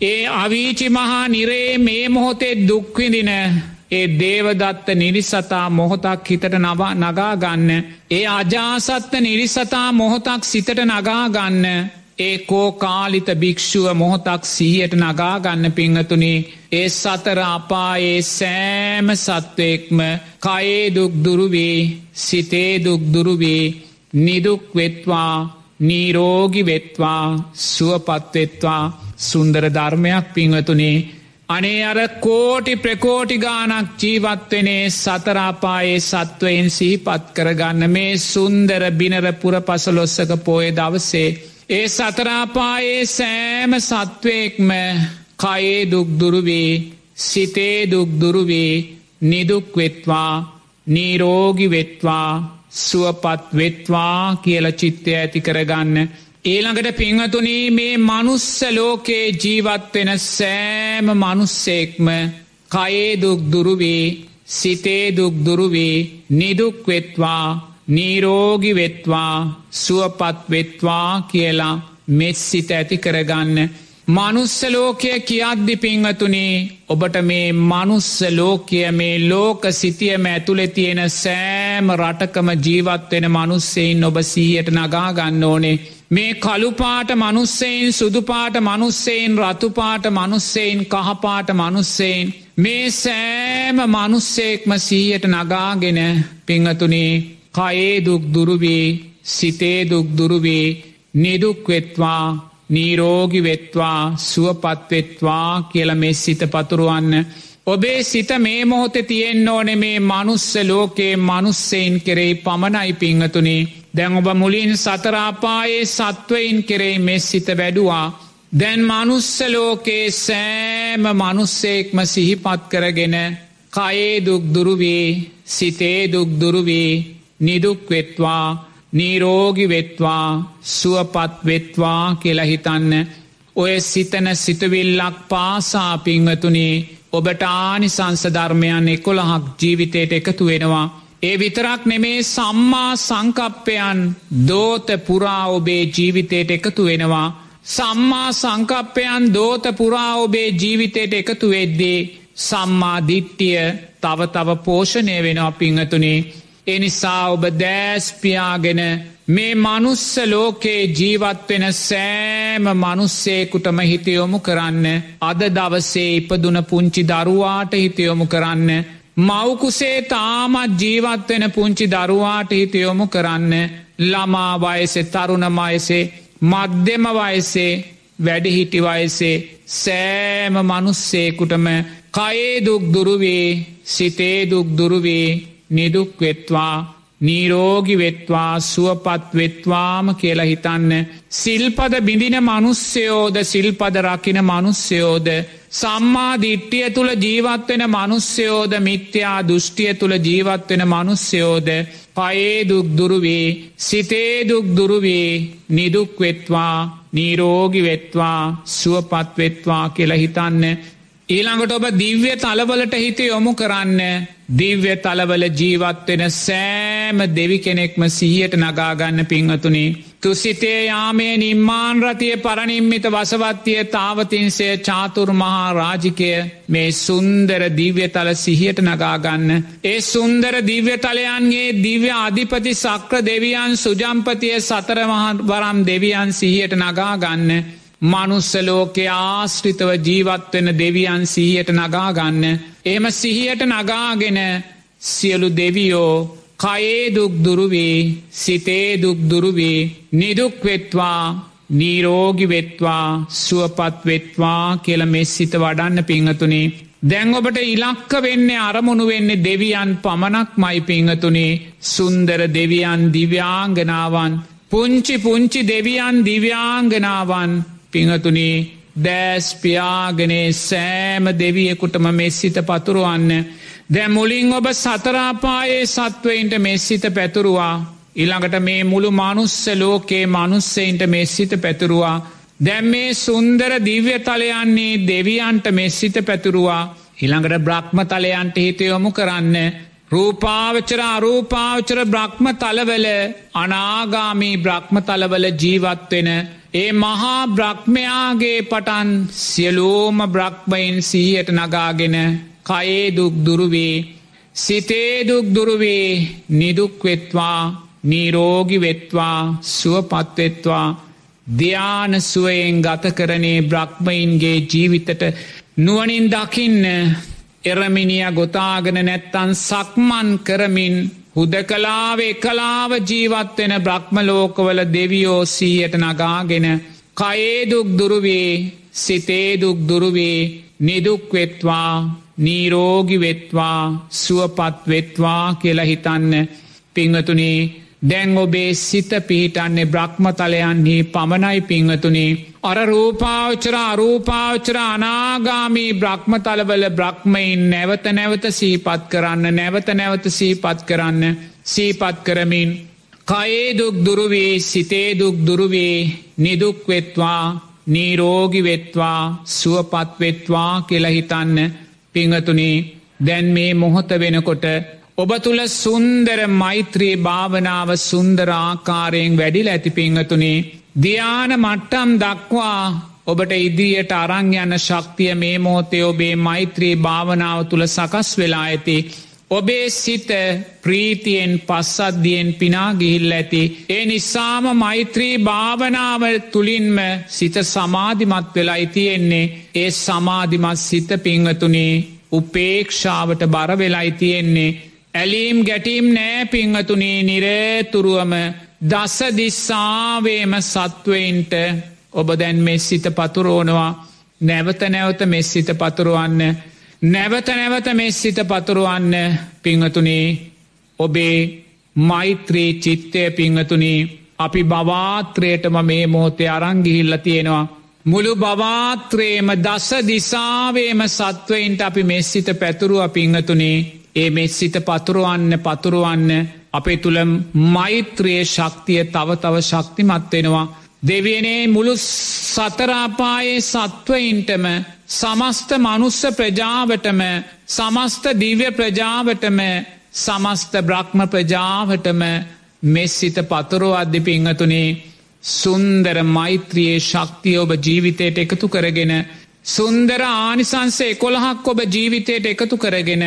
ඒ අවීචි මහා නිරේ මේ මොහොතේ දුක්විදින ඒ දේවදත්ත නිරිසතා මොහොතක් හිතට නවා නගාගන්න ඒ අජාසත්ත නිරිසතා මොහොතක් සිතට නගාගන්න ඒ කෝ කාලිත භික්‍ෂුව මොහොතක් සීයට නගාගන්න පිංහතුනේ ඒ සතර අපායේ සෑම සත්වයෙක්ම කයේ දුක් දුරුවේ සිතේ දුක් දුරුවේ නිදුක් වෙත්වා නීරෝගි වෙත්වා සුවපත්වෙත්වා සුන්දර ධර්මයක් පිංහතුනේ අනේ අර කෝටි ප්‍රකෝටි ගානක් ජීවත්වනේ සතරාපායේ සත්වයෙන් සිහිපත් කරගන්න මේ සුන්දර බිනර පුර පසලොස්සක පෝය දවසේ. ඒ සතරාපායේ සෑම සත්වයෙක්ම කයේ දුක්දුරුවේ සිතේ දුක්දුරුවේ නිදුක්වෙත්වා නීරෝගි වෙත්වා සුවපත් වෙත්වා කියල චිත්තය ඇති කරගන්න ඊළඟට පිංහතුනී මේ මනුස්ස ලෝකයේ ජීවත්වෙන සෑම මනුස්සෙක්ම කයේ දුක්දුරුවේ සිතේ දුක්දුරුවේ නිදුක්වෙත්වා නීරෝගි වෙත්වා සුවපත් වෙත්වා කියලා මෙස්සිත ඇති කරගන්න. මනුස්ස ලෝකය කියද්දි පිංහතුනේ ඔබට මේ මනුස්ස ලෝකය මේ ලෝක සිතියම ඇතුළෙ තියෙන සෑම රටකම ජීවත්වෙන මනුස්සෙයින් ඔබ සීයට නගාගන්න ඕනේ. මේ කළුපාට මනුස්සයෙන් සුදුපාට මනුස්සයෙන් රතුපාට මනුස්සයෙන් කහපාට මනුස්සයෙන් මේ සෑම මනුස්සෙක්ම සීයට නගාගෙන පිංහතුනේ කයේ දුක් දුරුවේ සිතේ දුක් දුරුවේ නිදුක්වෙත්වා නීරෝගි වෙත්වා සුවපත්වෙත්වා කියල මෙ සිත පතුරුවන්න. ඔබේ සිත මේ මොහොත තියෙන්න්න ඕනෙ මේ මනුස්ස ලෝකයේ මනුස්සයෙන් කෙරෙයි පමණයි පිංහතුනේ. දැන් ඔබ මුලින් සතරාපායේ සත්වයින් කෙරෙයි මෙස් සිත වැඩුවා. දැන් මනුස්සලෝකේ සෑම මනුස්සෙක්ම සිහිපත් කරගෙන කයේ දුක්දුරුවේ සිතේ දුක්දුරුවේ නිදුක්වෙත්වා නීරෝගි වෙත්වා සුවපත් වෙත්වා කියලහිතන්න ඔය සිතන සිතවිල්ලක් පාසා පිංවතුනේ ඔබට ආනි සංසධර්මයන් එකොළහක් ජීවිතයට එකතු වෙනවා ඒ විතරක් නෙමේ සම්මා සංකප්පයන් දෝත පුරා ඔබේ ජීවිතයට එකතු වෙනවා. සම්මා සංකප්පයන් දෝත පුරා ඔබේ ජීවිතයට එකතු වෙද්දේ සම්මා දිට්ටිය තව තව පෝෂණය වෙනවා පිංහතුනේ. එනිසා ඔබ දෑස්පියාගෙන මේ මනුස්ස ලෝකේ ජීවත්වෙන සෑම මනුස්සේකුටම හිතයොමු කරන්න අද දවසේ ඉපදුන පුංචි දරුවාට හිතයොමු කරන්න මවකුසේ තාමත් ජීවත්වෙන පුංචි දරුවාට හිතයොමු කරන්න ළමා වයසෙ තරුණ මයසේ මධ්‍යම වයසේ වැඩිහිටි වයසේ සෑම මනුස්සේකුටම කයේ දුක් දුරුවේ සිතේ දුක් දුරුවේ නිදුක් වෙත්වා නීරෝගි වෙත්වා සුවපත් වෙත්වාම කියලා හිතන්න සිල්පද බිඳින මනුස්්‍යයෝද සිල්පද රකින මනුස්්‍යයෝද සම්මා දිට්ටිය තුළ ජීවත්වෙන මනුස්්‍යයෝද මිත්‍යා දෘෂ්ටිය තුළ ජීවත්වෙන මනුස්්‍යයෝද පයේ දුක් දුරුවේ සිතේ දුක් දුරුවේ නිදුක් වෙත්වා නීරෝගි වෙත්වා සුවපත් වෙත්වා කියලා හිතන්න ඊළඟට ඔබ දිව්‍ය තලවලට හිත යොමු කරන්න දිව්‍ය තලවල ජීවත්වෙන සෑම දෙවි කෙනෙක්ම සිහියට නගාගන්න පිංහතුනි. තුසිතේ යාමේ නිම්මාන් රතිය පරණින්මිත වසවත්තිය තාවතින්සේ චාතුර් මහා රාජිකය මේ සුන්දර දිව්‍යතල සිහියට නගාගන්න. ඒ සුන්දර දිව්‍යතලයන්ගේ දිව්‍ය අධිපති සක්‍ර දෙවියන් සුජම්පතිය සතරමහන් වරම් දෙවියන් සිහියට නගාගන්න. මනුස්සලෝකෙ ආශ්‍රිතව ජීවත්වෙන දෙවියන් සිහියට නගාගන්න. එම සිහියට නගාගෙන සියලු දෙවියෝ කයේ දුක් දුරුවේ සිතේ දුක් දුරුවේ නිදුක්වෙත්වා නීරෝගි වෙත්වා සුවපත් වෙත්වා කියල මෙස් සිත වඩන්න පිංහතුනේ. දැන් ඔබට ඉලක්ක වෙන්නේ අරමුණු වෙන්නේ දෙවියන් පමණක් මයි පිංහතුනේ සුන්දර දෙවියන් දිව්‍යාංගනාවන් පුංචි පුංචි දෙවියන් දිව්‍යාංගනාවන් පිංහතුනේ දෑස් පියාගනේ සෑම දෙවියෙකුටම මෙස්සිත පතුරුවන්න. දැ මුලින් ඔබ සතරාපායේ සත්වයින්ට මෙස්සිත පැතුරුවා. ඉළඟට මේ මුළු මනුස්ස ලෝකේ මනුස්සයින්ට මෙස්සිත පැතුරුවා. දැම් මේ සුන්දර දිව්‍ය තලයන්නේ දෙවියන්ට මෙස්සිත පැතුරුවා. ඉළඟට බ්‍රහ්ම තලයන්ට හිතයොමු කරන්න. රූපාවචර අරූපාවචර බ්‍රහ්ම තලවල අනාගාමී බ්‍රහ්ම තලවල ජීවත්වෙන ඒ මහා බ්‍රහ්මයාගේ පටන් සියලෝම බ්‍රහ්මයින් සිහියට නගාගෙන කයේ දුක් දුරුවේ සිතේ දුක් දුරුවේ නිදුක්වෙත්වා නීරෝගි වෙත්වා සුවපත්වෙත්වා ධ්‍යාන සුවයෙන් ගත කරනේ බ්‍රහ්මයින්ගේ ජීවිතට නුවනින් දකින්න එරමිනිිය ගොතාගෙන නැත්තන් සක්මන් කරමින් හුද කලාව එකලාව ජීවත්වෙන බ්‍රහ්මලෝකවල දෙවියෝ සීයට නගාගෙන කයේදුක් දුරුවේ සිතේදුක් දුරුවේ නිදුක්වෙත්වා නීරෝගි වෙත්වා සුවපත් වෙත්වා කියලා හිතන්න. පිංහතුනේ දැන් ඔබේ සිත පිහිටන්නේ බ්‍රහ්මතලයන්හි පමණයි පිංහතුනේ අර රූපාවචර අරූපාවචර අනාගාමී බ්‍රහ්මතලවල බ්‍රහ්මයින් නැවත නැවත සීපත් කරන්න නැවත නැවත සීපත් කරන්න සීපත් කරමින් කයේ දුක් දුරුවේ සිතේ දුක් දුරුවේ නිදුක්වෙත්වා නීරෝගි වෙත්වා සුවපත් වෙත්වා කියලහිතන්න පිංහතුනේ දැන් මේ මොහොත වෙනකොට ඔබ තුළ සුන්දර මෛත්‍රී භාවනාව සුන්දරාකාරයෙන් වැඩිල ඇති පිංහතුනේ. ධ්‍යාන මට්ටම් දක්වා ඔබට ඉදිරියට අරං යන්න ශක්තිය මේ මෝතය ඔබේ මෛත්‍රී භාවනාව තුළ සකස් වෙලා ඇති. ඔබේ සිත ප්‍රීතියෙන් පස්සද්ධියෙන් පිනාගිහිල් ඇති. ඒ නිසාම මෛත්‍රී භාවනාව තුළින්ම සිත සමාධිමත් වෙලා තියෙන්නේ ඒ සමාධිමත් සිත පිංහතුනේ උපේක්ෂාවට බර වෙලා තියෙන්නේ. ඇලීම් ගැටීම් නෑ පිංහතුනේ නිරේතුරුවම දස දිස්සාවේම සත්වයින්ට ඔබ දැන් මෙස්සිත පතුරෝනවා නැවත නැවත මෙස්සිත පතුරුවන්න. නැවත නැවත මෙස්සිත පතුරුවන්න පිංහතුනේ ඔබේ මෛත්‍රී චිත්තය පිංහතුනේ අපි බවාත්‍රයටම මේ මෝතය අරංගිහිල්ල තියෙනවා. මුළු බවාත්‍රේම දස දිසාවේම සත්වයින්ට අපි මෙස්සිත පැතුරුව පිංහතුනේ ඒ මෙස්සිත පතුරුවන්න පතුරුවන්න අපේ තුළ මෛත්‍රයේ ශක්තිය තව තව ශක්තිමත් වෙනවා. දෙවියනේ මුළු සතරාපායේ සත්වයින්ටම සමස්ත මනුස්ස ප්‍රජාවටම සමස්ත දිව්‍ය ප්‍රජාවටම සමස්ත බ්‍රහ්ම ප්‍රජාවටම මෙස්සිත පතුරෝ අධ්‍ය පිංහතුනේ සුන්දර මෛත්‍රයේ ශක්තිය ඔබ ජීවිතයට එකතු කරගෙන සුන්දර ආනිසංසේ කොළහක් ඔබ ජීවිතයට එකතු කරගෙන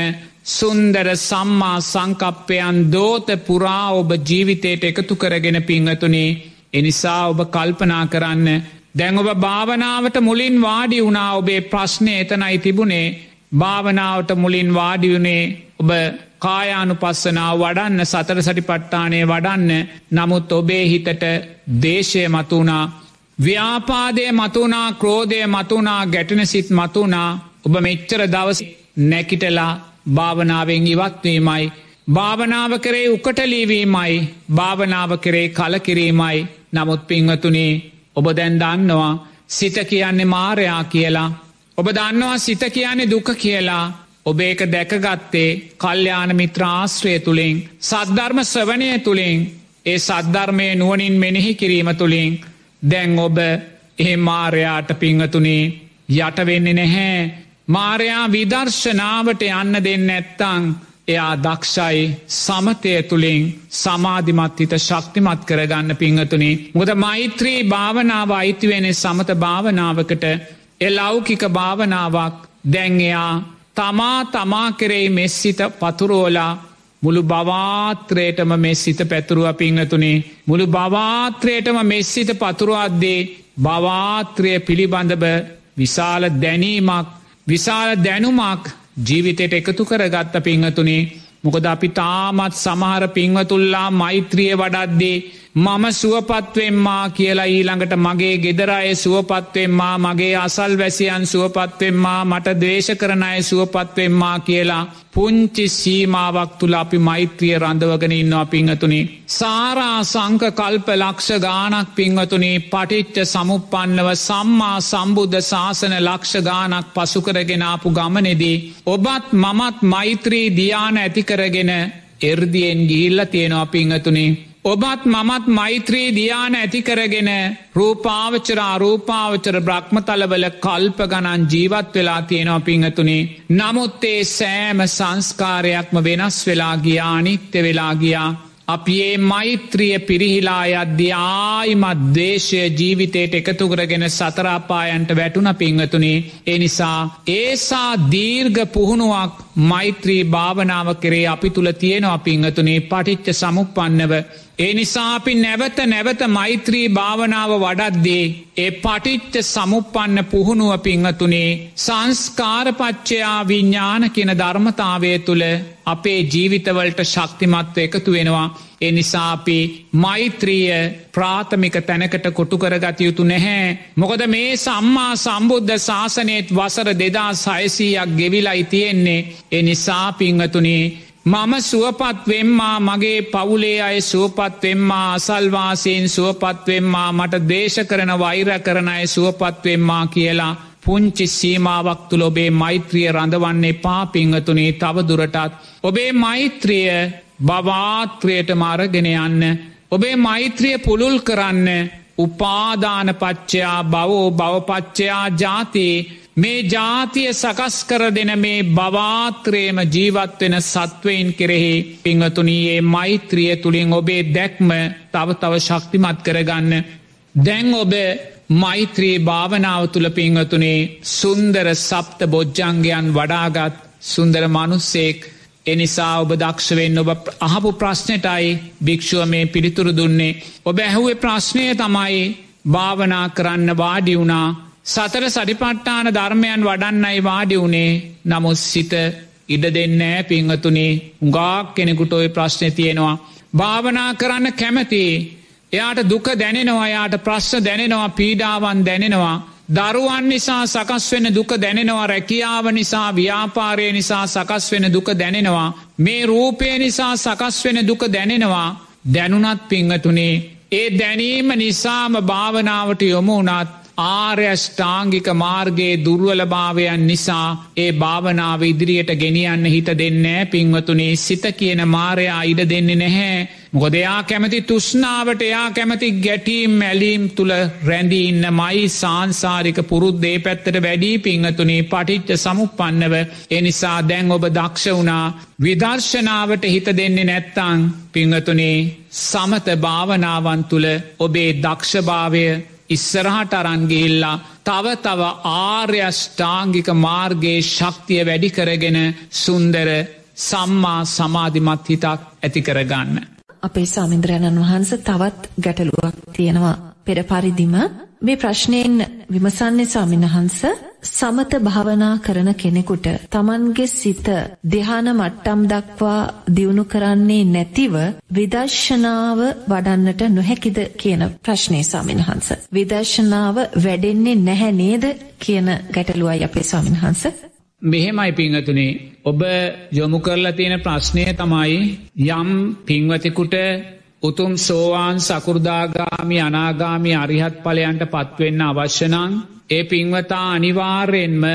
සුන්දර සම්මා සංකප්පයන් දෝත පුරා ඔබ ජීවිතයට එකතු කරගෙන පිංහතුනේ එනිසා ඔබ කල්පනා කරන්න දැන් ඔබ භාවනාවට මුලින් වාඩි වුණා ඔබේ ප්‍රශ්නය එතනයි තිබුණේ. භාවනාවට මුලින් වාඩියුනේ ඔබ කායානු පස්සනාව වඩන්න සතර සටි පට්ටානය වඩන්න. නමුත් ඔබේ හිතට දේශය මතුුණා ව්‍යාපාදය මතුනා ක්‍රෝධය මතුනා ගැටන සිත් මතුනා ඔබ මෙච්චර දවස නැකිටලා භාවනාවෙන් ඉවත්වීමයි භාවනාව කරේ උකටලීවීමයි භාවනාව කරේ කලකිරීමයි නමුත් පිංහතුනේ ඔබ දැන් දන්නවා සිත කියන්නේ මාරයා කියලා. ඔබ දන්නවා සිත කියන්නේ දුක කියලා. ඔබ ඒක දැකගත්තේ කල්්‍යාන මිත්‍රාශ්‍රය තුළින් සද්ධර්ම ස්වනය තුළින් ඒ සද්ධර්මය නුවනින් මෙනෙහි කිරීම තුළින් දැන් ඔබ එහෙ මාරයාට පිංහතුනේ යටවෙන්නේ නැහැ. මාරයා විදර්ශනාවට යන්න දෙන්න ඇත්තං එයා දක්ෂයි සමතය තුළින් සමාධිමත් හිත ශක්තිමත් කරගන්න පිංහතුනේ මුද මෛත්‍රී භාවනාව අයිතිවෙන සමත භාවනාවකට. එලෞකික භාවනාවක් දැංගයා තමා තමා කරෙයි මෙස්සිත පතුරෝලා මුළු භවාත්‍රයටම මෙස්සිත පැතුරුව පිංහතුනේ මුළු භවාත්‍රයටම මෙස්සිත පතුරුවත්දේ භවාත්‍රය පිළිබඳව විශාල දැනීමක් විශාල දැනුමක් ජීවිතයට එකතු කරගත්ත පිංහතුනේ මොකද අපි තාමත් සමහර පිංවතුල්ලා මෛත්‍රිය වඩද්දේ මම සුවපත්වෙම්මා කියලා ඊළඟට මගේ ගෙදරය සුවපත්වෙම්මා මගේ අසල් වැසියන් සුවපත්වෙම්මා මට දේශ කරනය සුවපත්වෙම්මා කියලා පුංචි සීමාවක් තුළ අපි මෛත්‍රිය රඳවගෙන ඉන්නවා පිංහතුනි. සාරා සංක කල්ප ලක්ෂ ගානක් පිංහතුනි පටිච්ච සමුපන්නව සම්මා සම්බුද්ධ ශාසන ලක්ෂ ගානක් පසුකරගෙනාපු ගමනෙදී. ඔබත් මමත් මෛත්‍රී දියාන ඇතිකරගෙන එර්දියෙන් ගිහිල්ල තියෙනවා පිංහතුනේ ඔබත් මමත් මෛත්‍රී දියාන ඇතිකරගෙන රූපාවචර අරූපාවචර බ්‍රහ්මතලවල කල්ප ගණන් ජීවත් වෙලා තියෙනවා පිංහතුනේ. නමුත්තේ සෑම සංස්කාරයක්ම වෙනස් වෙලා ගියා නිත්‍ය වෙලා ගියා. අපි ඒ මෛත්‍රිය පිරිහිලා අද්‍ය ආයිමත් දේශය ජීවිතයට එකතුකරගෙන සතරාපායන්ට වැටුන පිංහතුනේ. එනිසා ඒසා දීර්ග පුහුණුවක් මෛත්‍රී භාවනාව කරේ අපි තුළ තියෙනවා පිංහතුනේ පටිච්ච සමුපන්නව ඒ නිසා අපි නැවත නැවත මෛත්‍රී භාවනාව වඩද්දේ ඒ පටිච්ච සමුපන්න පුහුණුව පිංහතුනේ සංස්කාරපච්චයා විඤ්ඥාන කියෙන ධර්මතාවය තුළ අපේ ජීවිතවලට ශක්තිමත්ව එකතු වෙනවා. එනිසා අපි මෛත්‍රිය ප්‍රාථමික තැනකට කොටු කරගත යුතු නැහැ. මොකද මේ සම්මා සම්බුද්ධ ශාසනයත් වසර දෙදා සයසීයක් ගෙවිලයි තියෙන්නේ. එනිසා පිංහතුනේ මම සුවපත්වෙම්මා මගේ පවුලේ අය සුවපත්වෙම්මා අසල්වාසයෙන් සුවපත්වෙම්මා මට දේශ කරන වෛර කරන අය සුවපත්වෙම්මා කියලා පුංචි සීමාවක් තුළ ඔබේ මෛත්‍රිය රඳවන්නේ පාපිංහතුනේ තවදුරටත්. ඔබේ මෛත්‍රිය බවාත්‍රයට මාරගෙන යන්න. ඔබේ මෛත්‍රිය පුළුල් කරන්න උපාදාන පච්චයා බවෝ බවපච්චයා ජාතියේ මේ ජාතිය සකස් කර දෙන මේ බවාත්‍රයම ජීවත්වෙන සත්වයින් කෙරෙහි පිංහතුනයේ මෛත්‍රිය තුළින් ඔබේ දැක්ම තව තව ශක්තිමත් කරගන්න. දැන් ඔබ මෛත්‍රී භාවනාව තුළ පිංහතුනේ සුන්දර සප්ත බොජ්ජංගයන් වඩාගත් සුන්දර මනුස්සෙක් එනිසා ඔබ දක්ෂවෙන් ඔබ අහපු ප්‍රශ්නයටයි භික්‍ෂුව මේ පිළිතුරු දුන්නේ. ඔබ ඇහුවේ ප්‍රශ්නය තමයි භාවනා කරන්න වාඩි වුණා සතර සරිපට්ටාන ධර්මයන් වඩන්නයි වාඩි වුණේ නමුත් සිත ඉඩ දෙන්නෑ පිංහතුනේ උගාක් කෙනෙකුට ඔය ප්‍රශ්නය තියෙනවා. භාවනා කරන්න කැමති එයාට දුක දැනෙනවා යාට ප්‍රශ්න දැනෙනවා පීඩාවන් දැනෙනවා. දරුවන් නිසා සකස් වෙන දුක දැනෙනවා රැකියාව නිසා ව්‍යාපාරය නිසා සකස් වෙන දුක දැනෙනවා. මේ රූපය නිසා සකස් වෙන දුක දැනෙනවා දැනුනත් පිංහතුනේ ඒ දැනීම නිසාම භාවනාවට යොමු වනත් ආර්යෂ්ඨාංගික මාර්ගයේ දුර්වලභාවයන් නිසා ඒ භාවනාව ඉදිරියට ගෙනියන්න හිත දෙන්නෑ පින්වතුනේ සිත කියන මාරයා ඉඩ දෙන්නේ නැහැ. මොකදයා කැමති තුෂ්නාවට එයා කැමති ගැටීම් මැලීම් තුළ රැඳීන්න මයි සාංසාරික පුරුද්දේ පැත්තට වැඩී පිංහතුනේ පටිච්ච සමුපන්නව එනිසා දැන් ඔබ දක්ෂ වුණා විදර්ශනාවට හිත දෙන්නේ නැත්තං පිංහතුනේ සමත භාවනාවන් තුළ ඔබේ දක්ෂභාවය ඉස්සරහට අරන්ගිහිල්ලා තව තව ආර්යෂ්ඨාංගික මාර්ගයේ ශක්තිය වැඩි කරගෙන සුන්දර සම්මා සමාධිමත් හිතක් ඇති කරගන්න. අපේ සාමින්ද්‍රයණන් වහන්ස තවත් ගැටලුවක් තියෙනවා පෙර පරිදිම මේ ප්‍රශ්නයෙන් විමසන්නේ ස්වාමින්වහන්ස සමත භාවනා කරන කෙනෙකුට තමන්ගේ සිත ධ්‍යාන මට්ටම් දක්වා දියුණු කරන්නේ නැතිව විදර්ශනාව වඩන්නට නොහැකිද කියන ප්‍රශ්නේ ස්වාමින්වහන්ස. විදර්ශනාව වැඩෙන්නේ නැහැ නේද කියන ගැටලුවයි අපේ ස්වාමින්වහන්ස. මෙහෙමයි පිංහතුනේ ඔබ යොමු කරලා තියෙන ප්‍රශ්නය තමයි යම් පින්වතිකුට උතුම් සෝවාන් සකුරදාගාමි අනාගාමි අරිහත් පලයන්ට පත්වෙන්න අවශ්‍යනං ඒ පින්වතා අනිවාර්යෙන්ම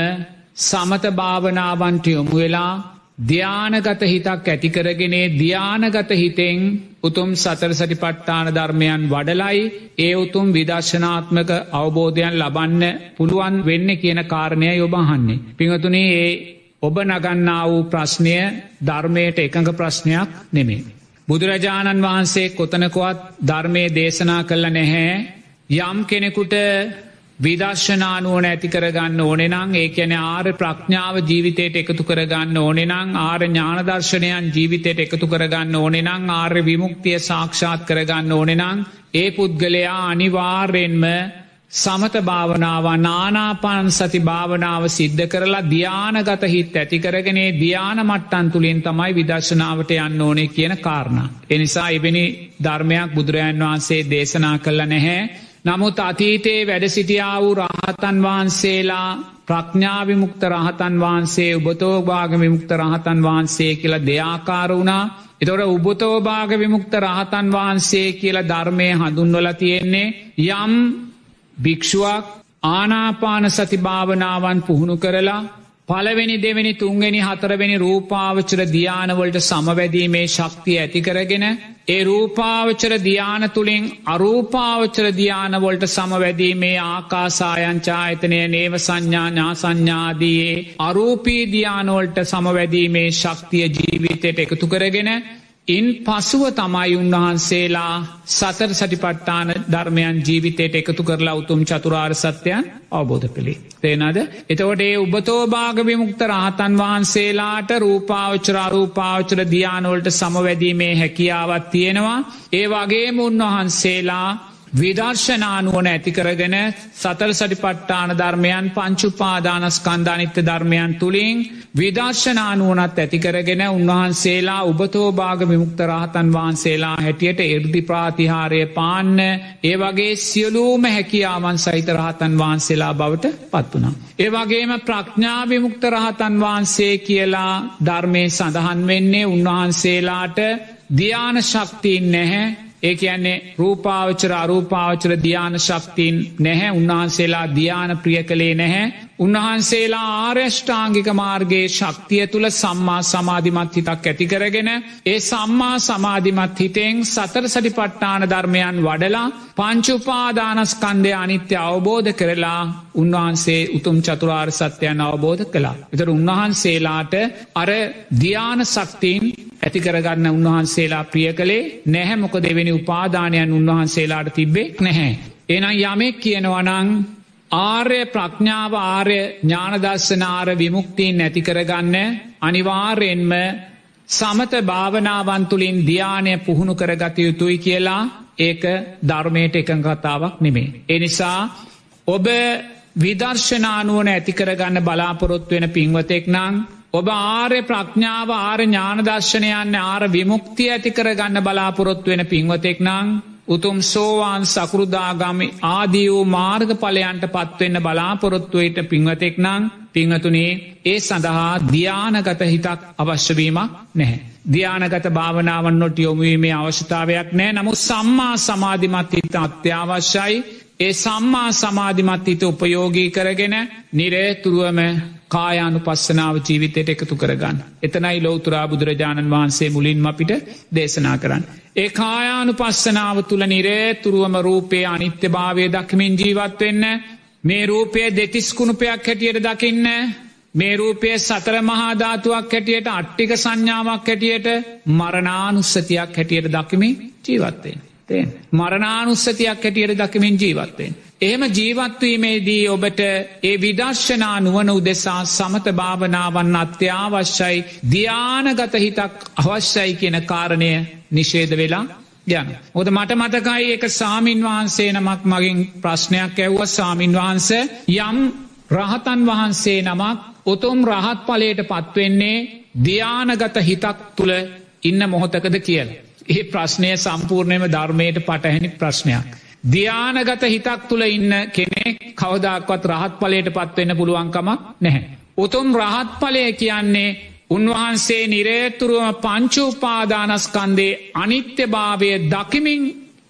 සමත භාවනාවන්ට යොමු වෙලා ධ්‍යානගත හිතක් ඇතිකරගෙනේ ධ්‍යානගත හිතෙන් උතුම් සතර සටිපට්ඨාන ධර්මයන් වඩලයි ඒ උතුම් විදර්ශනාත්මක අවබෝධයන් ලබන්න පුළුවන් වෙන්න කියන කාරණය යොබහන්නේ. පිංහතුනේ ඒ ඔබ නගන්නා වූ ප්‍රශ්නය ධර්මයට එකඟ ප්‍රශ්නයක් නෙමේ. බුදුරජාණන් වහන්සේ කොතනකොවත් ධර්මය දේශනා කළ නැහැ යම් කෙනෙකුට විදර්ශනානුවන ඇති කරගන්න ඕනෙනං ඒ ඇන ආර ප්‍රඥාව ජීවිතයට එකතු කරගන්න ඕනෙනං ආර ඥානදර්ශනයන් ජීවිතයට එකතු කරගන්න ඕනෙනං ආර්ය විමුක්තිය සාක්ෂාත් කරගන්න ඕනෙනං ඒ පුද්ගලයා අනිවාර්යෙන්ම සමත භාවනාව නානාපාන් සති භාවනාව සිද්ධ කරලා ධ්‍යානගත හිත් ඇතිකරගෙනේ ධ්‍යාන මට්ටන් තුළින් තමයි විදර්ශනාවට යන්න ඕනේ කියන කාරණ. එනිසා එබෙනි ධර්මයක් බුදුරජාන් වහන්සේ දේශනා කළ නැහැ නමුත් අතීතයේ වැඩ සිටියා වූ රහතන් වහන්සේලා ප්‍රඥාවිමුක්ත රහතන් වහන්සේ උබතෝභාග විමුක්ත රහතන් වහන්සේ කියල දෙයාකාර වුණා. එතොට උබතෝභාග විමුක්ත රහතන් වහන්සේ කියල ධර්මය හඳුන්වල තියෙන්නේ යම් භික්ෂුවක් ආනාපාන සතිභාවනාවන් පුහුණු කරලා පළවෙනි දෙවැනි තුන්වෙනි හතරවෙනි රූපාවචර ධ්‍යානවලට සමවැදීමේ ශක්තිය ඇතිකරගෙන ඒ රූපාවචර ධ්‍යාන තුළින් අරූපාවචර ධ්‍යානවලට සමවැදීමේ ආකාසායංචායතනය නේව සංඥාඥා සංඥාදයේ අරූපී ධ්‍යානවලට සමවැදීමේ ශක්තිය ජීවිතයට එකතු කරගෙන ඉන් පසුව තමයි උන්වහන්සේලා සතර සටිපට්ටාන ධර්මයන් ජීවිතයට එකතු කරලා උතුම් චතුරාර් සත්‍යයන් අවබෝධ කළේ. තේනද එතවට ඒ උබතෝභාග විමුක්ත රහතන් වහන්සේලාට රූපාවචරා රූපාවචර ධ්‍යානවලට සමවැදීමේ හැකියාවත් තියෙනවා ඒ වගේම උන්වහන්සේලා විදර්ශනානුවන ඇතිකරගෙන සතල් සටිපට්ටාන ධර්මයන් පංචුපාදානස්කන්ධානිත්‍ය ධර්මයන් තුළින් විදර්ශනානුවනත් ඇතිකරගෙන උන්වහන්සේලා උබතෝභාග විමුක්ත රහතන් වහන්සේලා හැටියට එර්දි ප්‍රාතිහාරය පාන්න ඒ වගේ සියලූම හැකියාවන් සහිත රහතන් වහන්සේලා බවට පත් වනා. ඒ වගේම ප්‍රඥාවිමුක්ත රහතන් වහන්සේ කියලා ධර්මය සඳහන් වෙන්නේ උන්වහන්සේලාට ධ්‍යාන ශක්තිීන් නැහැ ඒ කියන්නේ රූපාවචර අරූපාවචර ධ්‍යාන ශක්තින් නැහැ උන්වහන්සේලා ධ්‍යාන ප්‍රිය කළේ නැහැ. උන්වහන්සේලා ආර්යෂ්ඨාංගික මාර්ගයේ ශක්තිය තුළ සම්මා සමාධිමත් හිතක් ඇතිකරගෙන ඒ සම්මා සමාධිමත් හිතෙන් සතර සටිපට්ටාන ධර්මයන් වඩලා පංචුපාදානස්කන්දය අනිත්‍ය අවබෝධ කරලා උන්වහන්සේ උතුම් චතුරාර් සත්‍යයන් අවබෝධ කළා. එතර උන්වහන්සේලාට අර ධ්‍යාන සක්තිීන් ඇතිකරගන්න උන්වහන්සේලා ප්‍රිය කළේ නැහැ මොක දෙවෙනි උපාදානයන් උන්වහන්සේලාට තිබ්බේ නැහැ. එනම් යමෙක් කියනවනං ආර්ය ප්‍රඥාව ආර්ය ඥානදස්සනාර විමුක්තිීන් නැතිකරගන්න අනිවාර්යෙන්ම සමත භාවනාවන්තුලින් ධ්‍යානය පුහුණු කරගත යුතුයි කියලා ඒක ධර්මයට එකං කතාවක් නෙමේ. එනිසා ඔබ විදර්ශනානුවන ඇතිකරගන්න බලාපොරොත්තු වෙන පින්වතෙක් නං ඔබ ආර්ය ප්‍රඥාව ආර ඥානදර්ශනයන්න ආර විමුක්තිය ඇතිකර ගන්න බලාපොරොත්තු වෙන පින්වතෙක් නං උතුම් සෝවාන් සකෘදාගමි ආදී වූ මාර්ග පලයන්ට පත්වෙන්න බලාපොරොත්තුවයට පින්වතෙක් නං පිංහතුනේ ඒ සඳහා ධ්‍යානගත හිතක් අවශ්‍යවීමක් නැහැ. ධ්‍යානගත භාවනාවන් නොට යොමුවීමේ අවශ්‍යතාවයක් නෑ නමුත් සම්මා සමාධිමත් හිත අත්‍යවශ්‍යයි ඒ සම්මා සමාධිමත් හිත උපයෝගී කරගෙන නිරේතුරුවම කායානු පස්සනාව ජීවිතයට එකතු කරගන්න. එතනයි ලෝතුරා බුදුරජාණන් වහන්සේ මුලින්ම අපිට දේශනා කරන්න. ඒ කායානු පස්සනාව තුළ නිරේතුරුවම රූපයේ අනිත්‍ය භාවය දක්මින් ජීවත්වෙන්න මේ රූපය දෙතිස්කුණුපයක් හැටියට දකින්න මේ රූපය සතර මහාධාතුවක් හැටියට අට්ටික සංඥාවක් හැටියට මරණානුස්සතියක් හැටියට දකිමින් ජීවත්වෙන්. තෙන් මරණානුස්සතියක් හැටියට දකිමින් ජීවත්වෙන්. එහෙම ජීවත්වීමේදී ඔබට ඒ විදර්ශනා නුවන උදෙසා සමත භාවනාවන් අත්‍යවශ්‍යයි ධ්‍යානගත හිතක් අවශ්‍යයි කියන කාරණය නිශේද වෙලා යන. ඔද මට මතකයි එක සාමීන් වහන්සේ නමක් මගින් ප්‍රශ්නයක් ඇව්ව සාමීන් වහන්ස යම් රහතන් වහන්සේ නමක් උතුම් රහත් පලයට පත්වෙන්නේ ධ්‍යානගත හිතක් තුළ ඉන්න මොහොතකද කියල. ඒ ප්‍රශ්නය සම්පූර්ණයම ධර්මයට පටහැනි ප්‍රශ්නයක්. ධ්‍යානගත හිතක් තුළ ඉන්න කෙනෙක් කවදක්වත් රහත් පලයට පත්වෙන්න පුළුවන්කමක් නැහැ. උතුම් රහත් පලය කියන්නේ උන්වහන්සේ නිරේතුරුවම පංචුපාදානස්කන්දේ අනිත්‍යභාවය දකිමින්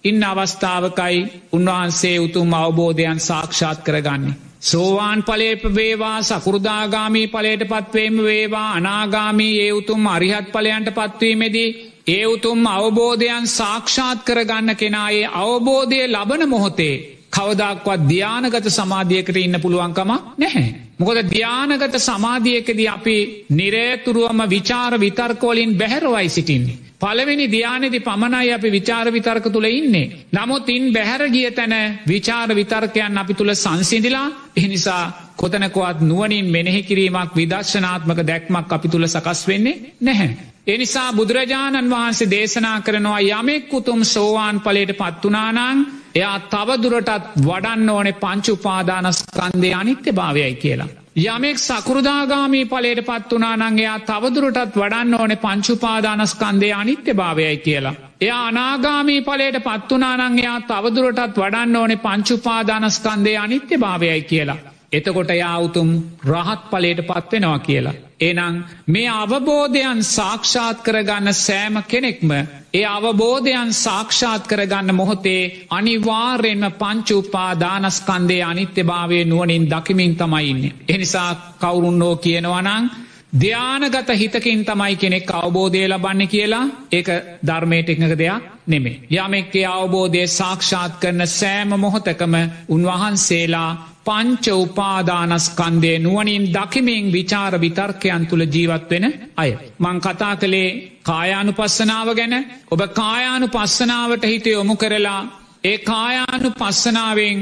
ඉන්න අවස්ථාවකයි උන්වහන්සේ උතුම් අවබෝධයන් සාක්ෂාත් කරගන්නේ. සෝවාන් පලේප වේවා සකෘදාගාමී පලයට පත්වේම වේවා අනාගාමී ඒ උතුම් අරිහත් පලයන්ට පත්වීමෙදී ඒ උතුම් අවබෝධයන් සාක්ෂාත් කරගන්න කෙනායේ අවබෝධය ලබන මොහොතේ කවදක්වත් ධ්‍යානගත සමාධියකට ඉන්න පුළුවන්කම නැහැ. මොකද ධ්‍යානගත සමාධියකද අපි නිරේතුරුවම විචාර විතර්කෝලින් බැහැරවයි සිටින්නේ. පළවෙනි ධ්‍යානෙදි පමණයි අපි විචාර විතර්ක තුළ ඉන්නේ. නමුත් ඉන් බැහැර ගිය තැන විචාර විතර්කයන් අපි තුළ සංසිදිලා එනිසා කොතනකොත් නුවනින් මෙනෙහි කිරීමක් විදර්ශනාත්මක දැක්මක් අපි තුළ සකස් වෙන්නේ නැහැ. එනිසා බුදුරජාණන් වහන්සේ දේශනා කරනවා යමෙක් උතුම් සෝවාන් පලට පත්වනානං එයා තවදුරටත් වඩන්න ඕනේ පංචුපාදානස්කන්දය අනිත්‍ය භාවයයි කියලා. යමෙක් සකෘදාගාමී පලට පත් වනා නංගේයා තවදුරටත් වඩන්න ඕනේ පංචුපාදානස්කන්දය අනිත්‍ය භාවයයි කියලා. එයා අනාගාමී පලට පත්වනා නංගයා තවදුරටත් වඩන්න ඕනේ පංචුපාදානස්කන්දය අනිත්‍ය භාවයයි කියලා. එතකොට යාවුතුම් රහත් පලට පත්වෙනවා කියලා. එනං මේ අවබෝධයන් සාක්ෂාත් කරගන්න සෑම කෙනෙක්ම ඒ අවබෝධයන් සාක්ෂාත් කරගන්න මොහොතේ අනිවාර්යෙන්ම පංචුපා දානස්කන්දේ අනිත්‍ය භාවය නුවනින් දකිමින් තමයින්න. එනිසා කවුරුන්නෝ කියනවනං ධ්‍යානගත හිතකින් තමයි කෙනෙක් අවබෝධය ලබන්න කියලා ඒක ධර්මයට එකක දෙයක් නෙමේ. යමෙක්ගේ අවබෝධය සාක්ෂාත් කරන සෑම මොහොතකම උන්වහන්සේලා පංච උපාදානස්කන්දය නුවනින් දකිමින් විචාර විතර්කයන් තුළ ජීවත් වෙන අය. මං කතා කළේ කායානු පස්සනාව ගැන ඔබ කායානු පස්සනාවට හිත යොමු කරලා ඒ කායානු පස්සනාවෙන්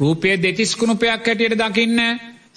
රූපය දෙතිස්කුණුපයක් හැටියට දකින්න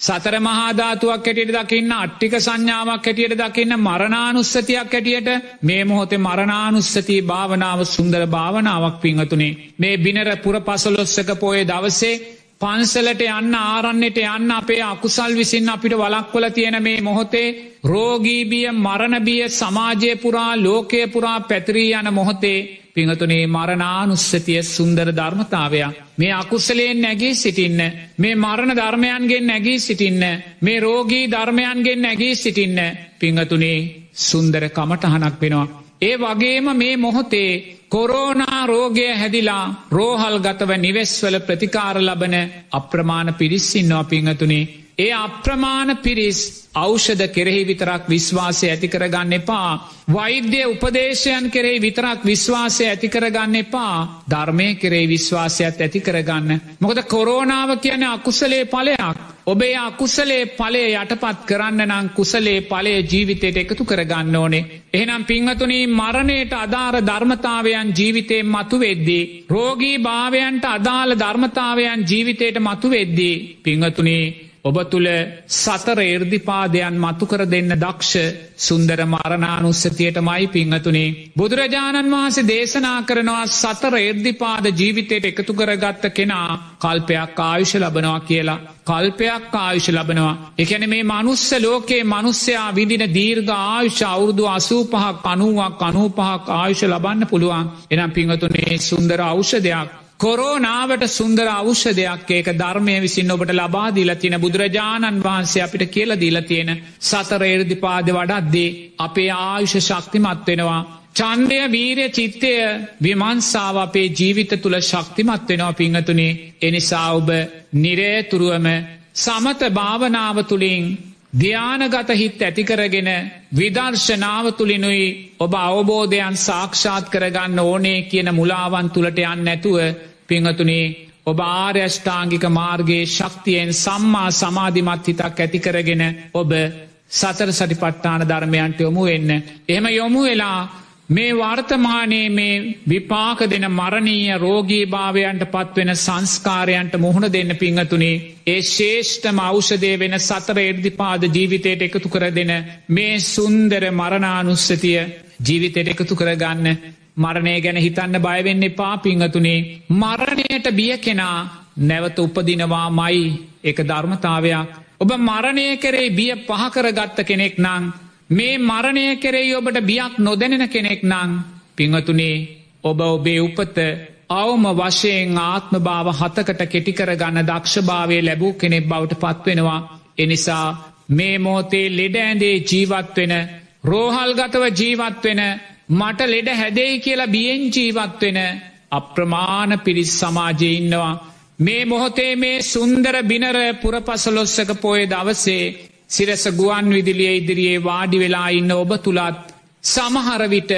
සතර මහාධාතුවක් හැටියට දකින්න අට්ටික සංඥාවක් හැටියට දකින්න මරණානුස්සතියක් හැටියට මේ මොහොතේ මරණානුස්සතිී භාවනාව සුන්දර භාවනාවක් පිංහතුනේ මේ බිනර පුර පසලොස්සක පෝය දවසේ පන්සලට යන්න ආරන්නට යන්න අපේ අකුසල් විසින් අපිට වලක්වල තියෙන මේ මොහොතේ රෝගීබිය මරණබිය සමාජය පුරා ලෝකය පුරා පැතිරී යන මොහොතේ පිංහතුනේ මරණානුස්සතිය සුන්දර ධර්මතාවයක්. මේ අකුස්සලයෙන් නැගී සිටින්න මේ මරණ ධර්මයන්ගෙන් නැගී සිටින්න මේ රෝගී ධර්මයන්ගෙන් නැගී සිටින්න පිංහතුනේ සුන්දර කමටහනක් වෙනවා. ඒ වගේම මේ මොහොතේ කොරෝනා රෝගය හැදිලා රෝහල් ගතව නිවෙස්වල ප්‍රතිකාර ලබන අප්‍රමාණ පිරිස්සින්නවා පිංහතුනේ ඒ අප්‍රමාණ පිරිස් අෞෂධ කෙරෙහි විතරක් විශ්වාසය ඇතිකරගන්න එපා. වෛද්‍ය උපදේශයන් කෙරෙහි විතරක් විශ්වාසය ඇතිකරගන්න එපා ධර්මය කෙරෙහි විශ්වාසයක් ඇතිකරගන්න. මොකද කොරෝනාව කියන අකුසලේ පලයක්. ඔබේ අකුසලේ පලේ යටපත් කරන්න නම් කුසලේ පලේ ජීවිතයට එකතු කරගන්න ඕනේ. එහෙනම් පිංහතුනී මරණයට අදාර ධර්මතාවයන් ජීවිතයෙන් මතු වෙද්දී. රෝගී භාවයන්ට අදාළ ධර්මතාවයන් ජීවිතයට මතු වෙද්දී. පිංහතුනේ ඔබ තුළ සතර එර්දිපාදයන් මතුකර දෙන්න දක්ෂ සුන්දර මරණානුස්සතියට මයි පිංහතුනේ. බුදුරජාණන් වහන්සේ දේශනා කරනවා සතර එර්දිපාද ජීවිතයට එකතු කරගත්ත කෙනා කල්පයක් ආයුෂ ලබනවා කියලා. කල්පයක් ආයුෂ ලබනවා. එකැන මේ මනුස්ස ලෝකයේ මනුස්්‍යයා විදින දීර්ඝ ආයුෂ අවුරුදු අසූපහක් අනුවක් අනූපහක් ආයුෂ ලබන්න පුළුවන් එනම් පිංහතුනේ සුන්දර අවෂධයක්. කොරෝනාවට සුන්දර අවෂ්‍යදයක් ඒක ධර්මය විසින් ඔබට ලබාදීල තියෙන බුදුරජාණන් වහන්සේ අපිට කියල දීල තියෙන සතරේර්දිපාද වඩත්දේ අපේ ආයුෂ ශක්තිමත් වෙනවා. චන්දය වීරය චිත්තය විමන්සාාව අපේ ජීවිත තුළ ශක්තිමත් වෙනවා පිංහතුනේ එනිසා ඔබ නිරේතුරුවම සමත භාවනාව තුළින් ධ්‍යානගත හිත් ඇතිකරගෙන විදර්ශනාව තුළිනුයි ඔබ අවබෝධයන් සාක්ෂාත් කරගන්න ඕනේ කියන මුලාවන් තුළට යන්න නැතුව පිංහතුනේ ඔබ ආර්යෂ්ඨාංගික මාර්ගයේ ශක්තියෙන් සම්මා සමාධිමත් හිතක් ඇතිකරගෙන ඔබ සතර සටිපට්ඨාන ධර්මයන්ට යොමු එන්න. එහෙම යොමු වෙලා මේ වර්තමානයේ මේ විපාක දෙන මරණීය රෝගී භාවයන්ට පත්වෙන සංස්කාරයන්ට මුහුණ දෙන්න පිංහතුනේ ඒ ශේෂ්ඨම ෞෂදය වෙන සතර එර්දිපාද ජීවිතයට එකතු කර දෙන මේ සුන්දර මරණානුස්සතිය ජීවිතයට එකතු කරගන්න මරණය ගැන හිතන්න බයවෙන්න එපා පිංහතුනේ මරණයට බිය කෙනා නැවත උපදිනවා මයි එක ධර්මතාවයක්. ඔබ මරණය කරේ බිය පහකර ගත්ත කෙනෙක් නං මේ මරණය කෙරෙයි ඔබට බියක් නොදැනෙන කෙනෙක් නං පිංහතුනේ ඔබ ඔබේ උපත අවම වශයෙන් ආත්ම භාව හතකට කෙටිකර ගන්න දක්ෂභාවය ලැබූ කෙනෙක් බවට පත්වෙනවා. එනිසා මේ මෝතේ ලෙඩ ඇඳේ ජීවත්වෙන රෝහල්ගතව ජීවත්වෙන මට ලෙඩ හැදෙයි කියලා බියෙන් ජීවත්වෙන අප්‍රමාණ පිරිස් සමාජය ඉන්නවා. මේ මොහොතේ මේ සුන්දර බිනර පුරපසලොස්සක පොය දවසේ සිරස ගුවන් විදිලිය ඉදිරියේ වාඩි වෙලා ඉන්න ඔබ තුළත් සමහරවිට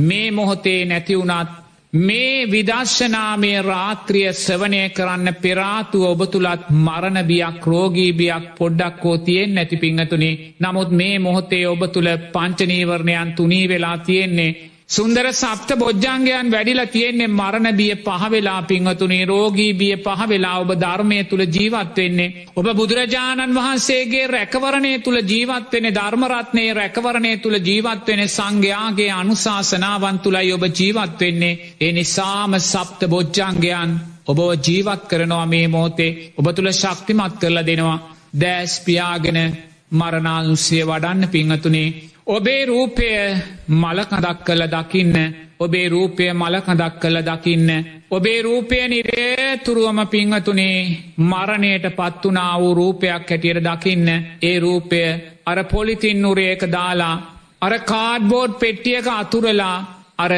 මේ මොහොතේ නැතිවුනත් මේ විදර්ශනාමය රාත්‍රිය සවනය කරන්න පෙරාතුව ඔබ තුළත් මරණබියක් රෝගීබියක් පොඩ්ඩක් හෝ තියෙන් නැති පිංහතුනේ නමුත් මේ මොහොතේ ඔබ තුළ පංචනීවරණයන් තුනී වෙලා තියෙන්නේ සුන්දර සප්ත බොජ්ජංගයන් වැඩිලා තියෙන්නේ මරණ බිය පහවෙලා පිංහතුනේ රෝගී බිය පහවෙලා ඔබ ධර්මය තුළ ජීවත්වෙන්නේ. ඔබ බුදුරජාණන් වහන්සේගේ රැකවරණය තුළ ජීවත්වෙන ධර්මරත්නය රැකවරණය තුළ ජීවත්වෙන සංඝයාගේ අනුශාසනාවන් තුළයි ඔබ ජීවත්වෙන්නේ. ඒ නිසාම සප්ත බොජ්ජංගයන් ඔබ ජීවත් කරනවා මේ මෝතේ ඔබ තුළ ශක්තිමත් කරලා දෙනවා. දෑස් පියාගෙන මරණානුස්සිය වඩන්න පිංහතුනේ ඔබේ රූපය මලකඳක් කළ දකින්න ඔබේ රූපය මලකඳක් කළ දකින්න ඔබේ රූපය නිරේතුරුවම පිංහතුනේ මරණයට පත්වනා වූ රූපයක් හැටියට දකින්න. ඒ රූපය අර පොලිතින් නුරේක දාලා අර කාඩ්බෝඩ් පෙට්ටියක අතුරලා අර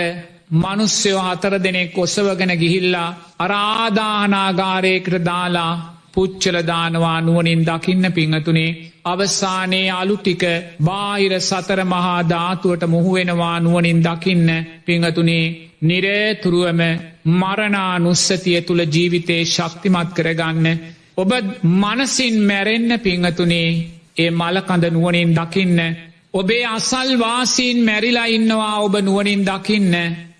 මනුස්්‍යයෝ හතර දෙනෙක් ඔස්සවගෙන ගිහිල්ලා අරාදානාගාරයකට දාලා පුච්චලදානවා නුවනින් දකින්න පිංහතුනේ. අවසානයේ අලු ටික බාහිර සතර මහා ධාතුවට මුහුවෙනවා නුවනින් දකින්න පිංහතුනේ නිරේතුරුවම මරණා නුස්සතිය තුළ ජීවිතේ ශක්තිමත් කරගන්න. ඔබ මනසින් මැරෙන්න පිංහතුනේ ඒ මලකඳ නුවනින් දකින්න. ඔබේ අසල්වාසීන් මැරිලා ඉන්නවා ඔබ නුවනින් දකින්න.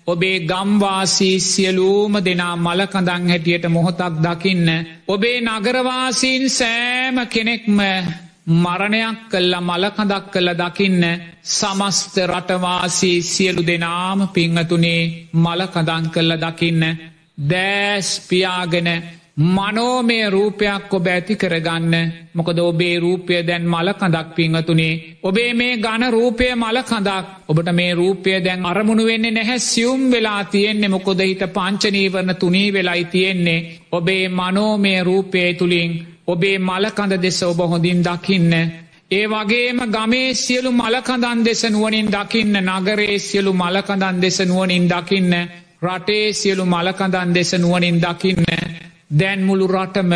ඔබේ ගම්වාසී සියලූම දෙනා මලකඳං හැටියට මොහොතක් දකින්න. ඔබේ නගරවාසීන් සෑම කෙනෙක්ම මරණයක් කල්ල මලකඳක් කළ දකින්න සමස්ත රටවාසී සියලු දෙනාම පිංහතුනේ මලකදං කල්ල දකින්න දෑස් පියාගෙන මනෝමය රූපයක් ඔබ ඇති කරගන්න. මොකද ඔබේ රූපය දැන් මලකඳක් පිංහතුනේ. ඔබේ මේ ගණ රූපය මලකඳක් ඔබට මේ රූපය දැන් අරමුණු වෙන්නේ නැහැ සියුම් වෙලා තියෙන්නේ. මොකොද හිත පංචනීවරණ තුනී වෙලයි තියෙන්නේ. ඔබේ මනෝමය රූපය තුළින් ඔබේ මලකඳ දෙස ඔබ හොඳින් දකින්න. ඒ වගේම ගමේ සියලු මලකඳන් දෙස නුවනින් දකින්න. නගරේ සියලු මලකඳන් දෙස නුවනින් දකින්න. රටේ සියලු මලකඳන් දෙස නුවනින් දකින්න. දැන් මුළු රටම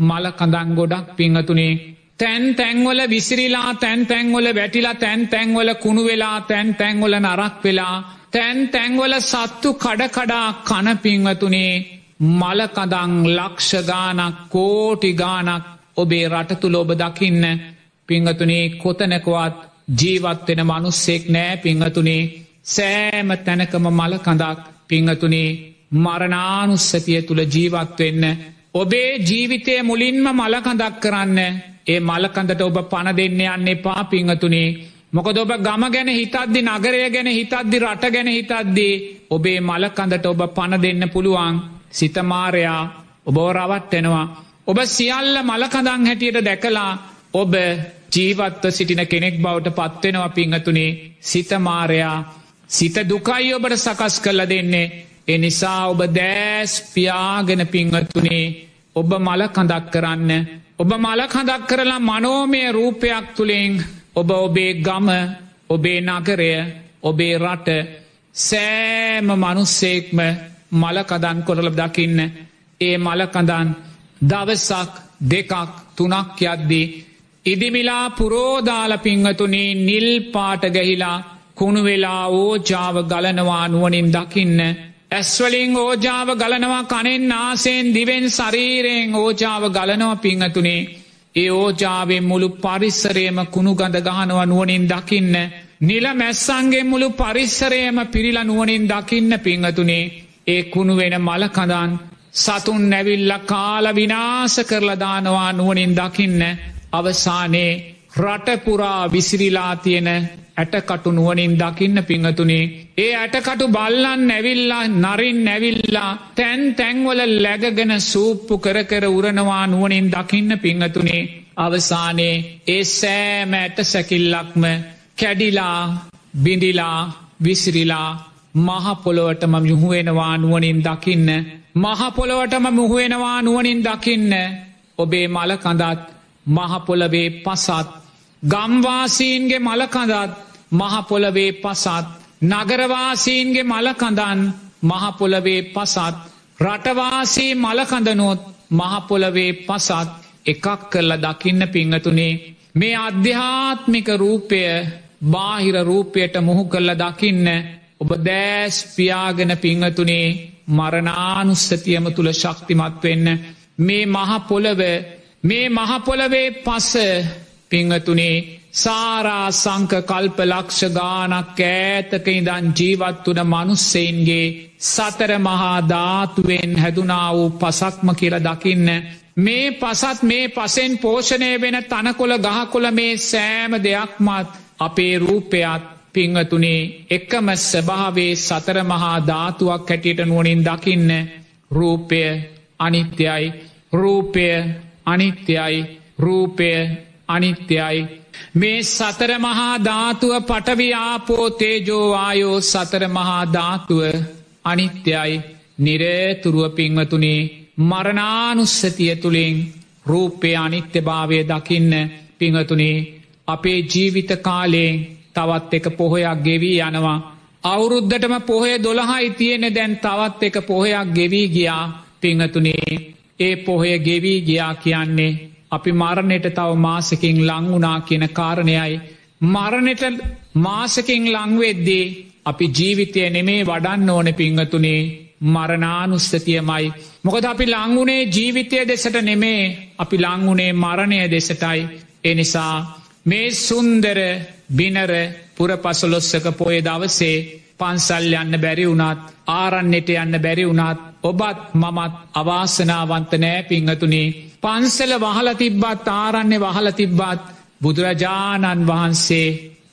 මලකඳන් ගොඩක් පිංහතුනේ. තැන් තැන්වල විසිරිලා තැන් තැන්වල වැටිලා තැන් තැන්වල කුණු වෙලා තැන් තැන්වල නරක් වෙලා තැන් තැන්වල සත්තු කඩකඩා කන පිංවතුනේ මලකදං ලක්ෂගානක් කෝටි ගානක් ඔබේ රටතුළ ඔබ දකින්න. පිංහතුනේ කොතනැකවත් ජීවත්වෙන මනුස්සෙක් නෑ පිංහතුනේ. සෑම තැනකම මලකඳක් පිංහතුනේ. මරණානුස්සතිය තුළ ජීවත්වෙන්න ඔබේ ජීවිතය මුලින්ම මලකඳක් කරන්න ඒ මලකඳට ඔබ පණ දෙන්න යන්න එපා පිංහතුනේ මොකද ඔබ ගම ගැන හිතද්දි නගරය ගැන හිතද්දි රට ගැන හිතද්දී ඔබේ මලකඳට ඔබ පණ දෙන්න පුළුවන් සිතමාරයා ඔබ රවට්ටෙනවා. ඔබ සියල්ල මලකඳං හැටියට දැකලා ඔබ ජීවත්ව සිටින කෙනෙක් බවට පත්වෙනවා පිංහතුනේ සිතමාරයා සිත දුකයි ඔබට සකස් කල්ල දෙන්නේ. එනිසා ඔබ දෑස් පියාගෙන පිංහතුනේ ඔබ මලකඳක් කරන්න. ඔබ මලකඳක් කරලා මනෝමය රූපයක් තුළින් ඔබ ඔබේ ගම ඔබේ නගරය ඔබේ රට සෑම මනුස්සෙක්ම මලකදන් කොරල දකින්න ඒ මලකඳන් දවසක් දෙකක් තුනක් යද්දී. ඉදිමිලා පුරෝදාල පිංහතුනේ නිල් පාට ගැහිලා කුණුවෙලා ඕජාව ගලනවා නුවනින් දකින්න. ඇස්වලින් ඕජාව ගලනවා කනෙන් ආසයෙන් දිවෙන් ශරීරයෙන් ඕජාව ගලනව පිංහතුනේ. ඒ ඕජාවෙන් මුළු පරිස්සරේම කුණු ගඳ ගහනවා නුවනින් දකින්න. නිල මැස්සන්ගේ මුළු පරිස්සරයම පිරිල නුවනින් දකින්න පිංහතුනේ. ඒ කුණු වෙන මලකඳන් සතුන් නැවිල්ල කාල විනාස කරලදානවා නුවනින් දකින්න. අවසානයේ රටපුරා විසිරිලා තියෙන ඇටකටු නුවනින් දකින්න පිංහතුනේ. ඒ ඇටකටු බල්ලන් නැවිල්ලා නරින් නැවිල්ලා තැන් තැන්වල läගගෙන සූප්පු කර කර උරනවා නුවනින් දකින්න පිංහතුනේ. අවසානයේ ඒ සෑම ඇට සැකිල්ලක්ම කැඩිලා බිඳිලා විසිරිලා මහපොළොවටම යුහුවෙනවා නුවනින් දකින්න. මහපොළොවටම මුහුවෙනවා නුවනින් දකින්න. ඔබේ මලකඳත් මහපොළවේ පසත් ගම්වාසීන්ගේ මලකඳත් මහපොළවේ පසත්. නගරවාසීන්ගේ මලකඳන් මහපොළවේ පසත්. රටවාසී මලකඳනොත් මහපොළවේ පසත්. එකක් කරල දකින්න පිංහතුනේ මේ අධ්‍යාත්මික රූපය බාහිර රූපයට මුහු කරල දකින්න ඔබ දෑස් පියාගෙන පිංහතුනේ මරණානුස්සතියම තුළ ශක්තිමත් වෙන්න. මේ මහපොළව මේ මහපොළවේ පස පිංහතුනේ සාරා සංක කල්ප ලක්ෂ ගානක් ඈතක ඉදන් ජීවත්වන මනුස්සෙන්ගේ සතර මහා ධාතුවෙන් හැදුනා වූ පසක්ම කියල දකින්න මේ පසත් මේ පසෙන් පෝෂණය වෙන තනකොළ ගහකොළ මේ සෑම දෙයක්මත් අපේ රූපයත් පිංහතුනේ එකම ස්භාවේ සතර මහා ධාතුවක් හැටියට නුවනින් දකින්න රූපය අනිත්‍යයි. රූපය අනිත්‍යයි. රූපය අනිත්‍යයි. මේ සතර මහා ධාතුව පටවියාපෝ තේජෝවායෝ සතර මහා ධාතුව අනිත්‍යයි. නිරේතුරුව පිංවතුනේ මරණානුස්සතිය තුළින් රූපය අනිත්‍ය භාවය දකින්න පිංහතුනේ අපේ ජීවිත කාලයෙන් තවත් එක පොහොයක් ගෙවී යනවා. අවුරුද්ධටම පොහේ දොළහයි තියෙන දැන් තවත් එක පොහොයක් ගෙවී ගියා පිංහතුනේ ඒ පොහය ගෙවී ගියා කියන්නේ අපි මරණයට තව මාසකින් ලංවුනා කියන කාරණයයි. මරණට මාසකින් ලංවෙද්දී අපි ජීවිතය නෙමේ වඩන්න ඕන පිංහතුනේ මරණානුස්ථතියමයි. මොකද අපි ලංගුණේ ජීවිතය දෙසට නෙමේ අපි ලංගුණේ මරණය දෙසටයි. එනිසා මේ සුන්දර බිනර පුරපසලොස්සක පොය දවසේ පන්සල් යන්න බැරි වුණත් ආරන්නට යන්න බැරි වුණත් ඔබත් මමත් අවාසනාවන්ත නෑ පිංහතුනේ පන්සල වහල තිබ්බත් ආරන්නේ වහල තිබ්බත් බුදුරජාණන් වහන්සේ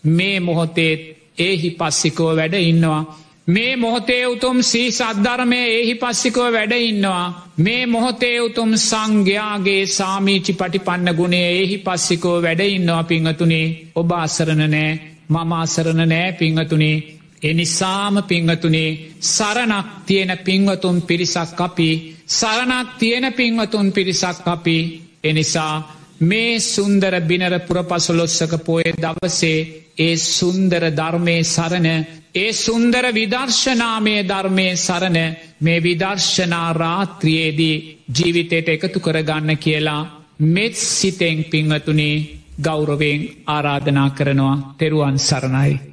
මේ මොහොතේත් ඒහි පස්සිකෝ වැඩ ඉන්නවා. මේ මොහොතේ උතුම් සී සද්ධර්මය ඒහි පස්සිකෝ වැඩ ඉන්නවා. මේ මොහොතේ උතුම් සංඝයාගේ සාමීචි පටිපන්න ගුණේ ඒහි පස්සිකෝ වැඩ ඉන්නවා පිංහතුනේ ඔබ අසරණ නෑ මම අසරණ නෑ පිංහතුනේ එනිසාම පිංහතුනේ සරණක් තියෙන පිංවතුන් පිරිසක් අපි සරණක් තියෙන පිංවතුන් පිරිසක් අපි එනිසා මේ සුන්දර බිනර පුරපසුලොස්සක පෝය දවසේ ඒ සුන්දර ධර්මය සරණ ඒ සුන්දර විදර්ශනාමය ධර්මය සරණ මේ විදර්ශනා රාත්‍රියයේදී ජීවිතයට එකතු කරගන්න කියලා මෙත් සිතෙන් පිංවතුනේ ගෞරවෙන් ආරාධනා කරනවා තෙරුවන් සරණයි.